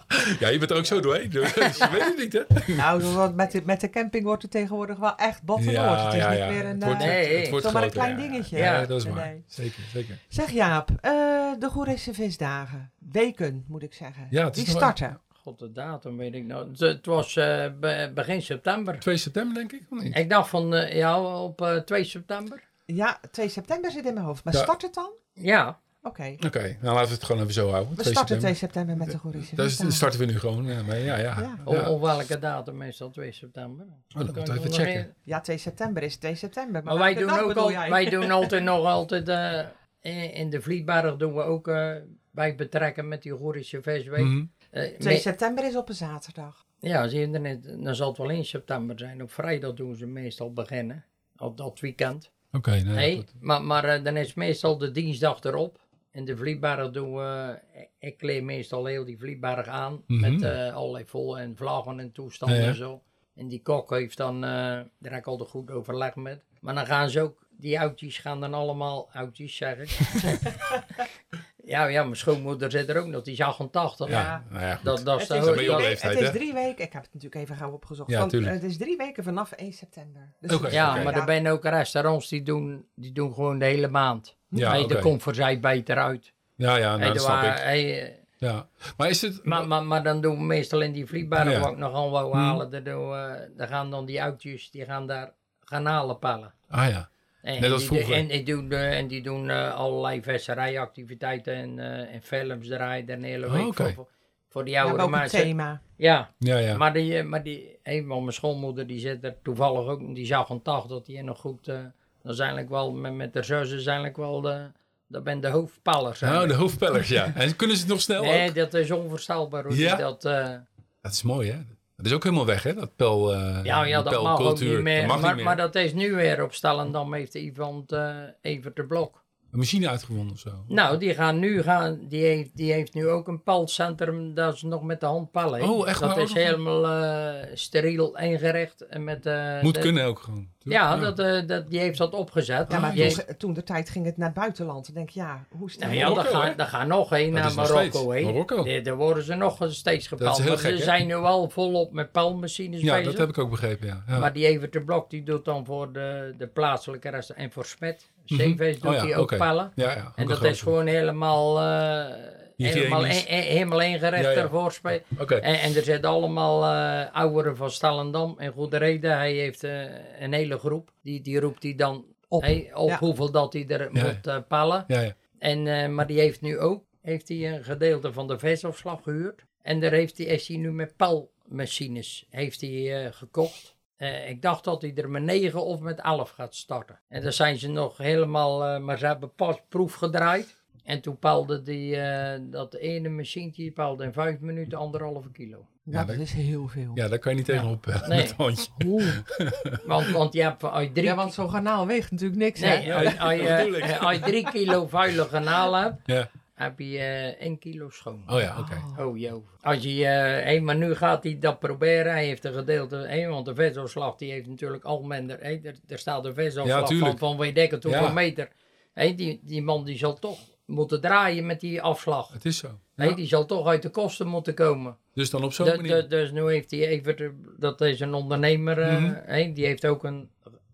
Ja, je bent er ook zo doorheen. Dus je weet het niet, hè? Nou, want met de, met de camping wordt het tegenwoordig wel echt Battennoord. het is niet meer een, Het wordt, eh, Nee, het wordt zomaar een klein dingetje. Ja, Ja. dat is waar. nee. Zeker, zeker. Zeg Jaap, eh, de Goereese visdagen. Weken, moet ik zeggen. Ja, het is Die nog- starten. God, de datum weet ik nog. Het, het was eh, be- begin september. 2 september, denk ik, of niet? Ik dacht van, ja, op eh, 2 september. Ja, 2 september zit in mijn hoofd. Maar Ja. start het dan? Ja, Oké. Oké, nou laten we het gewoon even zo houden. We 2 starten 2 september. met de Goereese Daar visdagen. starten we nu gewoon ja, mee. Ja, ja. Ja. Op, Ja. op welke datum meestal 2 september? dat Kan moeten we even nog checken. Ja, 2 september is 2 september. Maar wij welke doen, dag ook bedoel al, jij? wij doen altijd nog altijd, eh, in, in de Vlietberg doen we ook, eh, bij betrekken met die Gorische. Mhm. Eh, 2 me- september is op een zaterdag. ja, zie je er net, dan zal het wel in september zijn. Op vrijdag doen ze meestal beginnen, op dat weekend. Oké, nou ja, Nee, goed. maar, maar eh, dan is meestal de dinsdag erop. In de Vlietberg doen we, ik kleed meestal heel die Vlietberg aan. Mhm. Met eh, allerlei vol en vlaggen en toestanden Ja, ja. en zo. En die kok heeft dan, eh, daar heb ik altijd goed overleg met. Maar dan gaan ze ook, die oudjes gaan dan allemaal, oudjes zeg ik. ja, ja, mijn schoonmoeder zit er ook nog, die is 88. Ja, nou ja, goed. Dat, dat is Het de is, drie weken- leeftijd, het is drie weken. Ik heb het natuurlijk even gauw opgezocht. Ja, Van- tuurlijk. het is drie weken vanaf 1 september. Dus Ja, maar er zijn ook restaurants die doen, die doen gewoon de hele maand. Ja, hey, komt voor zij beter uit. ja, ja, nou, Hey, dat snap ik. hey, eh, Ja. Maar is het... maar, maar, maar dan doen we meestal in die vliegberg, Ja. wat ik nogal wou Hmm. halen, daar, doen we- daar gaan dan die oudjes, die gaan daar garnalen pellen. Ah ja. En, Net als die, vroeger. En, die doen, eh, en die doen eh, allerlei visserijactiviteiten en, eh, en films draaien daar een hele Oh, week oké. voor, voor, voor die oude mensen. thema. Ja, Ja, ja. maar die, maar die een van mijn schoonmoeder die zit er toevallig ook, die zag een dag dat die nog goed, eh dat is eigenlijk wel, met, met de zussen is eigenlijk wel de, dat ben de hoofdpallers. Nou, de eigenlijk. hoofdpellers, ja. En kunnen ze het nog snel Nee, ook? dat is onvoorstelbaar hoe Ja? die dat... eh, Dat is mooi, hè? Dat is ook helemaal weg, hè? Dat pel, eh ja, ja, dat mag ook niet meer. Dat mag maar, niet meer. maar dat is nu weer op Stellendam heeft iemand eh Evert de Blok. Een machine uitgevonden of zo. Nou, die gaan nu gaan, die heeft, die heeft nu ook een palcentrum dat ze nog met de hand pallen. Oh, echt Dat waar? Is nog? helemaal eh, steriel ingericht. En met, Moet de- kunnen ook gewoon. Ja, Dat, eh, dat, die heeft dat opgezet. Ja, maar Die toen, de tijd ging het naar het buitenland. Dan denk ik, ja, hoe is het nou ja, daar Marokko, gaan, daar gaan nog heen Dat naar Marokko heen. Marokko. Daar worden ze nog steeds gek, ze zijn nu al volop met palmachines Ja, bezig. dat heb ik ook begrepen, ja. ja. Maar die Evert de Blok die doet dan voor de, de plaatselijke rest en voor Smet. Mhm. CV's doet Oh ja, hij ook oké. pallen. ja, ja, ook En een dat is gewoon helemaal, eh helemaal, e- helemaal ingericht Ja, ja. ervoor. spe- Oké. En, en er zitten allemaal eh ouderen van Stellendam. En goede reden, hij heeft eh, een hele groep. Die, die roept hij dan Op. hey, op Ja. hoeveel dat hij er Ja. moet eh pallen. Ja, ja. En, eh, maar die heeft nu ook heeft hij een gedeelte van de visafslag gehuurd. En daar heeft hij, is hij nu met palmachines heeft hij, eh, gekocht. Eh, ik dacht dat hij er met 9 of met 11 gaat starten. En daar zijn ze nog helemaal, eh, maar ze hebben pas proef gedraaid. En toen paalde die, eh, dat ene machientje die paalde in 5 minuten anderhalve kilo. Nou, dat- dat is heel veel. ja, daar kan je niet tegenop eh, Nee. met een hondje. Want, want je hebt uit drie, Ja, want zo'n garnaal weegt natuurlijk niks, nee, hè? bedoel ik. eh, drie kilo vuile garnalen hebt, Ja. heb je eh 1 kilo schoon. Oh ja, oké. Oh joh. Als je, eh hé, maar nu gaat hij dat proberen. Hij heeft een gedeelte, hé, want de vezelslag die heeft natuurlijk al minder. hé, er, er staat een Ja, vezelslag van, van weet ik het hoeveel Ja. meter. Hé, die, die man die zal toch moeten draaien met die afslag. Het is zo. Ja. die zal toch uit de kosten moeten komen. Dus dan op zo'n De- manier. de- dus nu heeft hij even, de- dat is een ondernemer, eh, hé, die heeft ook een,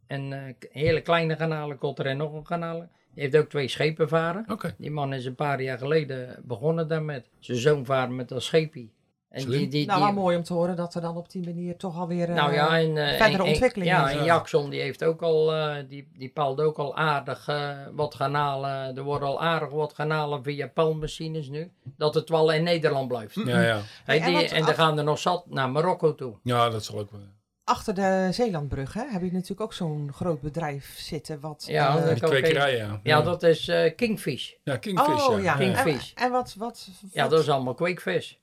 een eh, hele kleine kanalenkotter en nog een kanalen. Die heeft ook twee schepen varen. Die man is een paar jaar geleden begonnen daarmet. Zijn zoon vaart met dat scheepje. En die, die, Nou, die- wel mooi om te horen dat er dan op die manier toch alweer... eh, nou ja, en, eh, verdere en- en- ontwikkeling Ja, is. en Jackson die heeft ook al, eh, die, die paalt ook al aardig eh, wat kanalen. Er worden al aardig wat kanalen via palmmachines nu. Dat het wel in Nederland blijft. Ja, ja. Hey, en die, wat en af- er gaan er nog zat naar Marokko toe. Ja, dat zal ook wel. Achter de Zeelandbrug hè, heb je natuurlijk ook zo'n groot bedrijf zitten wat... Ja, eh, dat kwekerij, ja. Ja, dat is eh, Kingfish. Ja, Kingfish, oh ja, Kingfish. En, en wat, wat, Ja, wat- dat is allemaal kweekvis.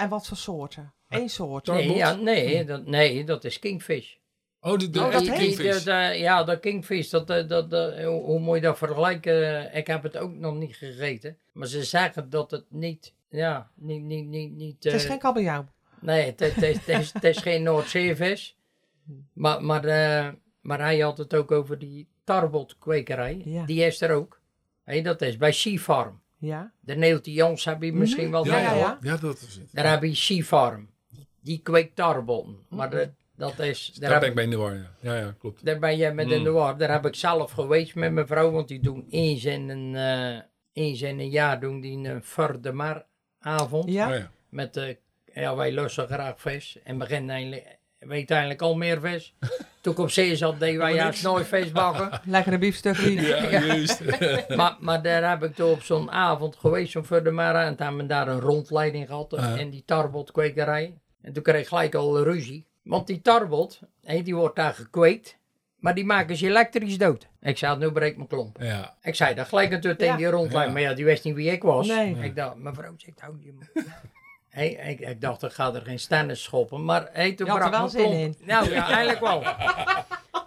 En wat voor soorten? Eén soort. Nee, ja, nee, dat, nee, dat is Kingfish. Oh, de, de Oh, dat kingfish. dat, eh, ja, dat kingfish, dat, eh, dat, dat, hoe, hoe moet je dat vergelijken? Ik heb het ook nog niet gegeten. Maar ze zeggen dat het niet, ja, niet, niet, niet, niet... Het is eh, geen kabeljauw. Nee, het, het, is- het, is, het is geen Noordzeevis. Maar, maar, eh, maar hij had het ook over die tarbotkwekerij. Ja. Die is er ook. Hé, dat is bij Sea Farm. Ja. De Neeltje Jans heb je misschien wel ja, ja, ja. dat is het. Daar heb je Sea Farm. Die, kweekt tarbotten. Maar de- dat is... Daar, Daar, ben heb, ik bij in de war, ja. Ja, ja, klopt. daar ben jij met in Mm. de war. Daar heb ik zelf geweest met mijn vrouw. Want die doen eens in een, eh, eens in een jaar doen die een Fur de Mar avond. Ja. Oh, ja. Met de, ja, wij lussen graag vis. En begin eigenlijk, weet eigenlijk al meer vis. Toen ik op zee zat, deden wij juist nooit vis bakken. Lekkere biefstukje. Ja, juist. maar, maar daar heb ik toen op zo'n avond geweest, zo'n Furdemara. En toen hebben we daar een rondleiding gehad. Ja. in die tarbotkwekerij. En toen kreeg ik gelijk al ruzie. Want die tarbot, die wordt daar gekweekt. Maar die maken ze elektrisch dood. Ik zei, nu breek mijn klomp. ja. Ik zei dat gelijk natuurlijk tegen die rondleiding. Ja. Maar ja, die wist niet wie ik was. Nee. Ik dacht, mevrouw zegt, hou je Hey, ik, ik dacht, ik ga er geen stennis schoppen. Maar hey, toen Je had er brak wel zin klomp. Nou ja, eigenlijk wel.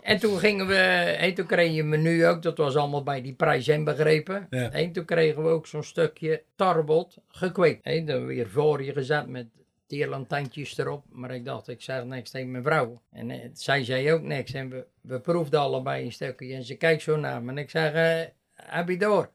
En toen gingen we, hey, toen kreeg je menu ook, dat was allemaal bij die prijs inbegrepen. Ja. En toen kregen we ook zo'n stukje tarbot gekweekt. Hey, dan weer voor je gezet met tierlantijntjes erop. Maar ik dacht, ik zeg niks tegen mijn vrouw. En eh, zij zei ook niks. En we, we proefden allebei een stukje. En ze kijkt zo naar me. En ik zeg, eh, heb je door?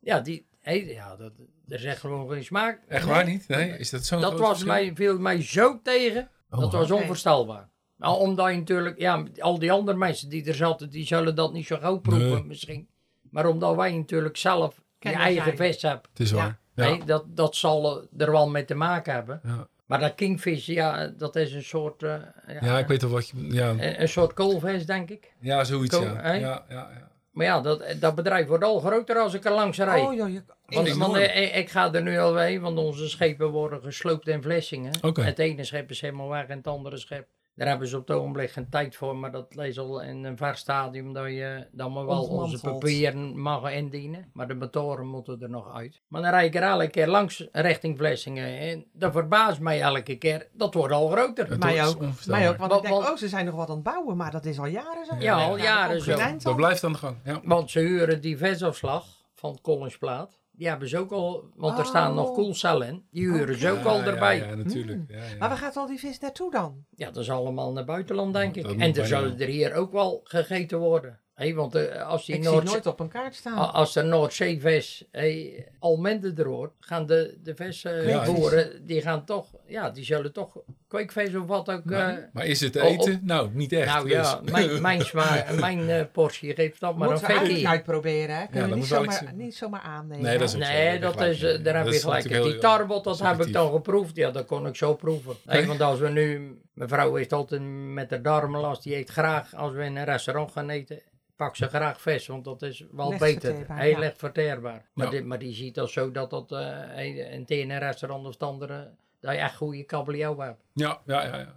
Ja, die, hey, ja dat, er is echt gewoon geen smaak. Echt waar niet? Nee, is dat zo'n Dat was verschil? mij, viel mij zo tegen. Oh, dat was onvoorstelbaar. Nou, omdat je natuurlijk, ja, al die andere mensen die er zaten, die zullen dat niet zo gauw proeven Nee. misschien. Maar omdat wij natuurlijk zelf je eigen zijn. vis hebben, Het is Ja. waar. Ja. hè, dat, dat zal er wel mee te maken hebben. Ja. Maar dat kingfish, ja, dat is een soort, eh, ja, ja, ik weet wel wat je... Ja, een, een soort koolvis, denk ik. ja zoiets, Ko- ja. hè? Ja, ja, ja. Maar ja, dat, dat bedrijf wordt al groter als ik er langs rijd. Oh, joh, je, Want, eh, ik, ik ga er nu al mee, want onze schepen worden gesloopt in Vlissingen. Oké. Het ene schip is helemaal weg en het andere schip. Daar hebben ze op het ogenblik geen tijd voor, maar dat lees al in een ver stadium dat je dan maar wel onze papieren mag indienen. Maar de motoren moeten er nog uit. Maar dan rijd ik er elke keer langs richting Vlissingen. En dat verbaast mij elke keer. Dat wordt al groter. Mij ook. Mij ook, want Want- ik denk, want- oh, ze zijn nog wat aan het bouwen, maar dat is al jaren zo. Ja, al jaren zo. Dat blijft aan de gang, ja. Want ze huren die visafslag van Collinsplaat. Die hebben ze ook al, want er staan nog Oh. koelcellen in. Die huren ze ook Ja, al ja, erbij. Ja, natuurlijk. Ja, ja. Maar waar gaat al die vis naartoe dan? Ja, dat is allemaal naar buitenland, denk ik. En er zullen er hier ook wel gegeten worden. Hé, want eh, als die Ik zie het Noordzee... nooit op een kaart staan. Als de Noordzeevis hey, al minder er wordt, gaan de, de visboeren, die gaan toch, ja, die zullen toch kweekvis of wat ook. eh, Maar is het eten? Nou, niet echt. nou ja, dus. mijn, mijn, mijn eh, portie geeft dat maar Moeten een we uit, fikkie. uitproberen, hè? Kunnen we niet zomaar, iets- niet zomaar aannemen. Nee, dat is. Nee, dat is, eh, daar heb je is gelijk in. Die tarbot, dat heb ik dan geproefd. Ja, dat kon ik zo proeven. Nee, want als we nu, mijn vrouw heeft altijd met de darmenlast, die eet graag, als we in een restaurant gaan eten, pak ze graag vis, want dat is wel beter. Heel ja. verteerbaar. Maar, Ja. dit, maar die ziet dat zo dat dat eh, in het ene restaurant of het andere, dat je echt goede kabeljauw hebt. Ja, ja, ja. ja.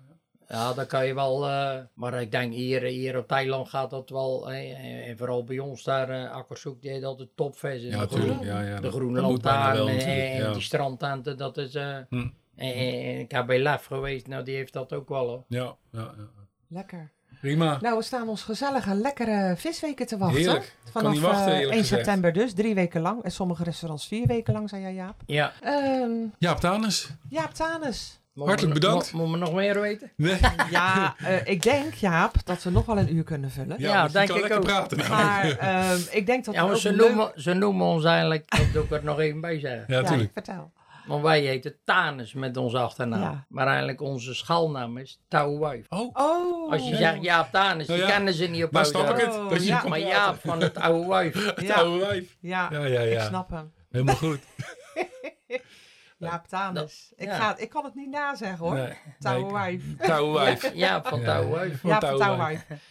Ja, dat kan je wel. eh, maar ik denk hier, hier op Thailand gaat dat wel. en vooral bij ons daar, eh Akkerzoek, die heeft altijd topvis. En Ja, de natuurlijk. groene- Ja, ja, de dat- groene dat lantaarn en, natuurlijk, en ja. die strandtenten, dat is... eh, Hm. en, en ik heb bij Lef geweest, nou die heeft dat ook wel hoor. Ja, ja, ja. Lekker. Prima. Nou, we staan ons gezellige, lekkere visweken te wachten. Heerlijk. Kan Vanaf niet wachten, eh, eerlijk 1 gezegd. september dus, drie weken lang. En sommige restaurants vier weken lang, zei jij Jaap. Ja. Ehm Jaap Tanus. Jaap Tanus. Hartelijk bedankt. Moet, me nog meer weten? Nee. Ja, eh, ik denk Jaap dat we nog wel een uur kunnen vullen. Ja, Ja, denk kan ik lekker ook. praten. nou. Maar ehm, ik denk dat Ja, we ze, leuk- noemen, ze noemen ons eigenlijk, dat doe ik er nog even bij zeggen. Ja, Ja, vertel. Want wij heten Tanus met onze achternaam. Ja. Maar eigenlijk onze schaalnaam is Touwwijf. Oh, Oh. Als je zegt Jaap Tanus, Nou die ja, kennen ze niet op nou snap ik het. Oh, Dat ja. Maar. Jaap van het oude wijf. Het Ja. oude wijf. Ja, Ja, ja, ik ja. snap hem. Helemaal goed. Jaap Tanus. Dat- Ik, ja. ga, ik kan het niet nazeggen hoor. Nee. Jaap van Ja. Van Ja, touwe touwe wijf. wijf.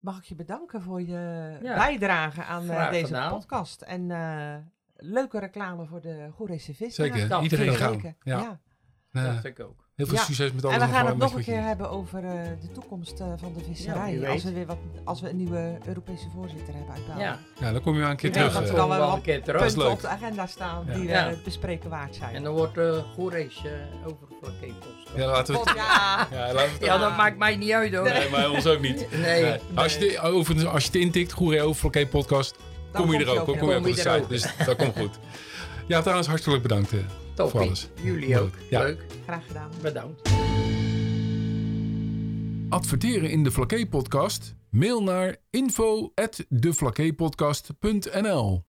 Mag ik je bedanken voor je Ja. bijdrage aan eh, deze gedaan. podcast. En eh, leuke reclame voor de Goerese Vis. Zeker, dat iedereen vind gaan. Zeker. Ja. Ja. Nou, dacht ik ook. heel veel Ja. succes met alles. En we gaan het nog een keer hebben over eh, de toekomst eh, van de visserij. als, we weer wat, als we een nieuwe Europese voorzitter hebben uit België. Ja, Ja, dan kom je maar een keer terug. dat eh. er al wel wel een keer terug. Dat punten op de agenda staan Ja. die Ja. we bespreken waard zijn. En dan wordt uh, eh, over Flakepos. Ja, laten we ja. Ja, we het Ja, dat maakt mij niet uit hoor. Nee, maar ons ook niet. Nee. Nee. Als, je dit, overigens, als je het intikt, Goeree Overflakkee podcast, Dan kom je er ook. Kom, kom je weer. ook op de site. Dus dat komt goed. Ja, trouwens, hartelijk bedankt eh, voor alles. Jullie Leuk. ook. Ja. Leuk. Graag gedaan. Bedankt. Adverteren in de Vlakke podcast? Mail naar info@deflakkeepodcast.nl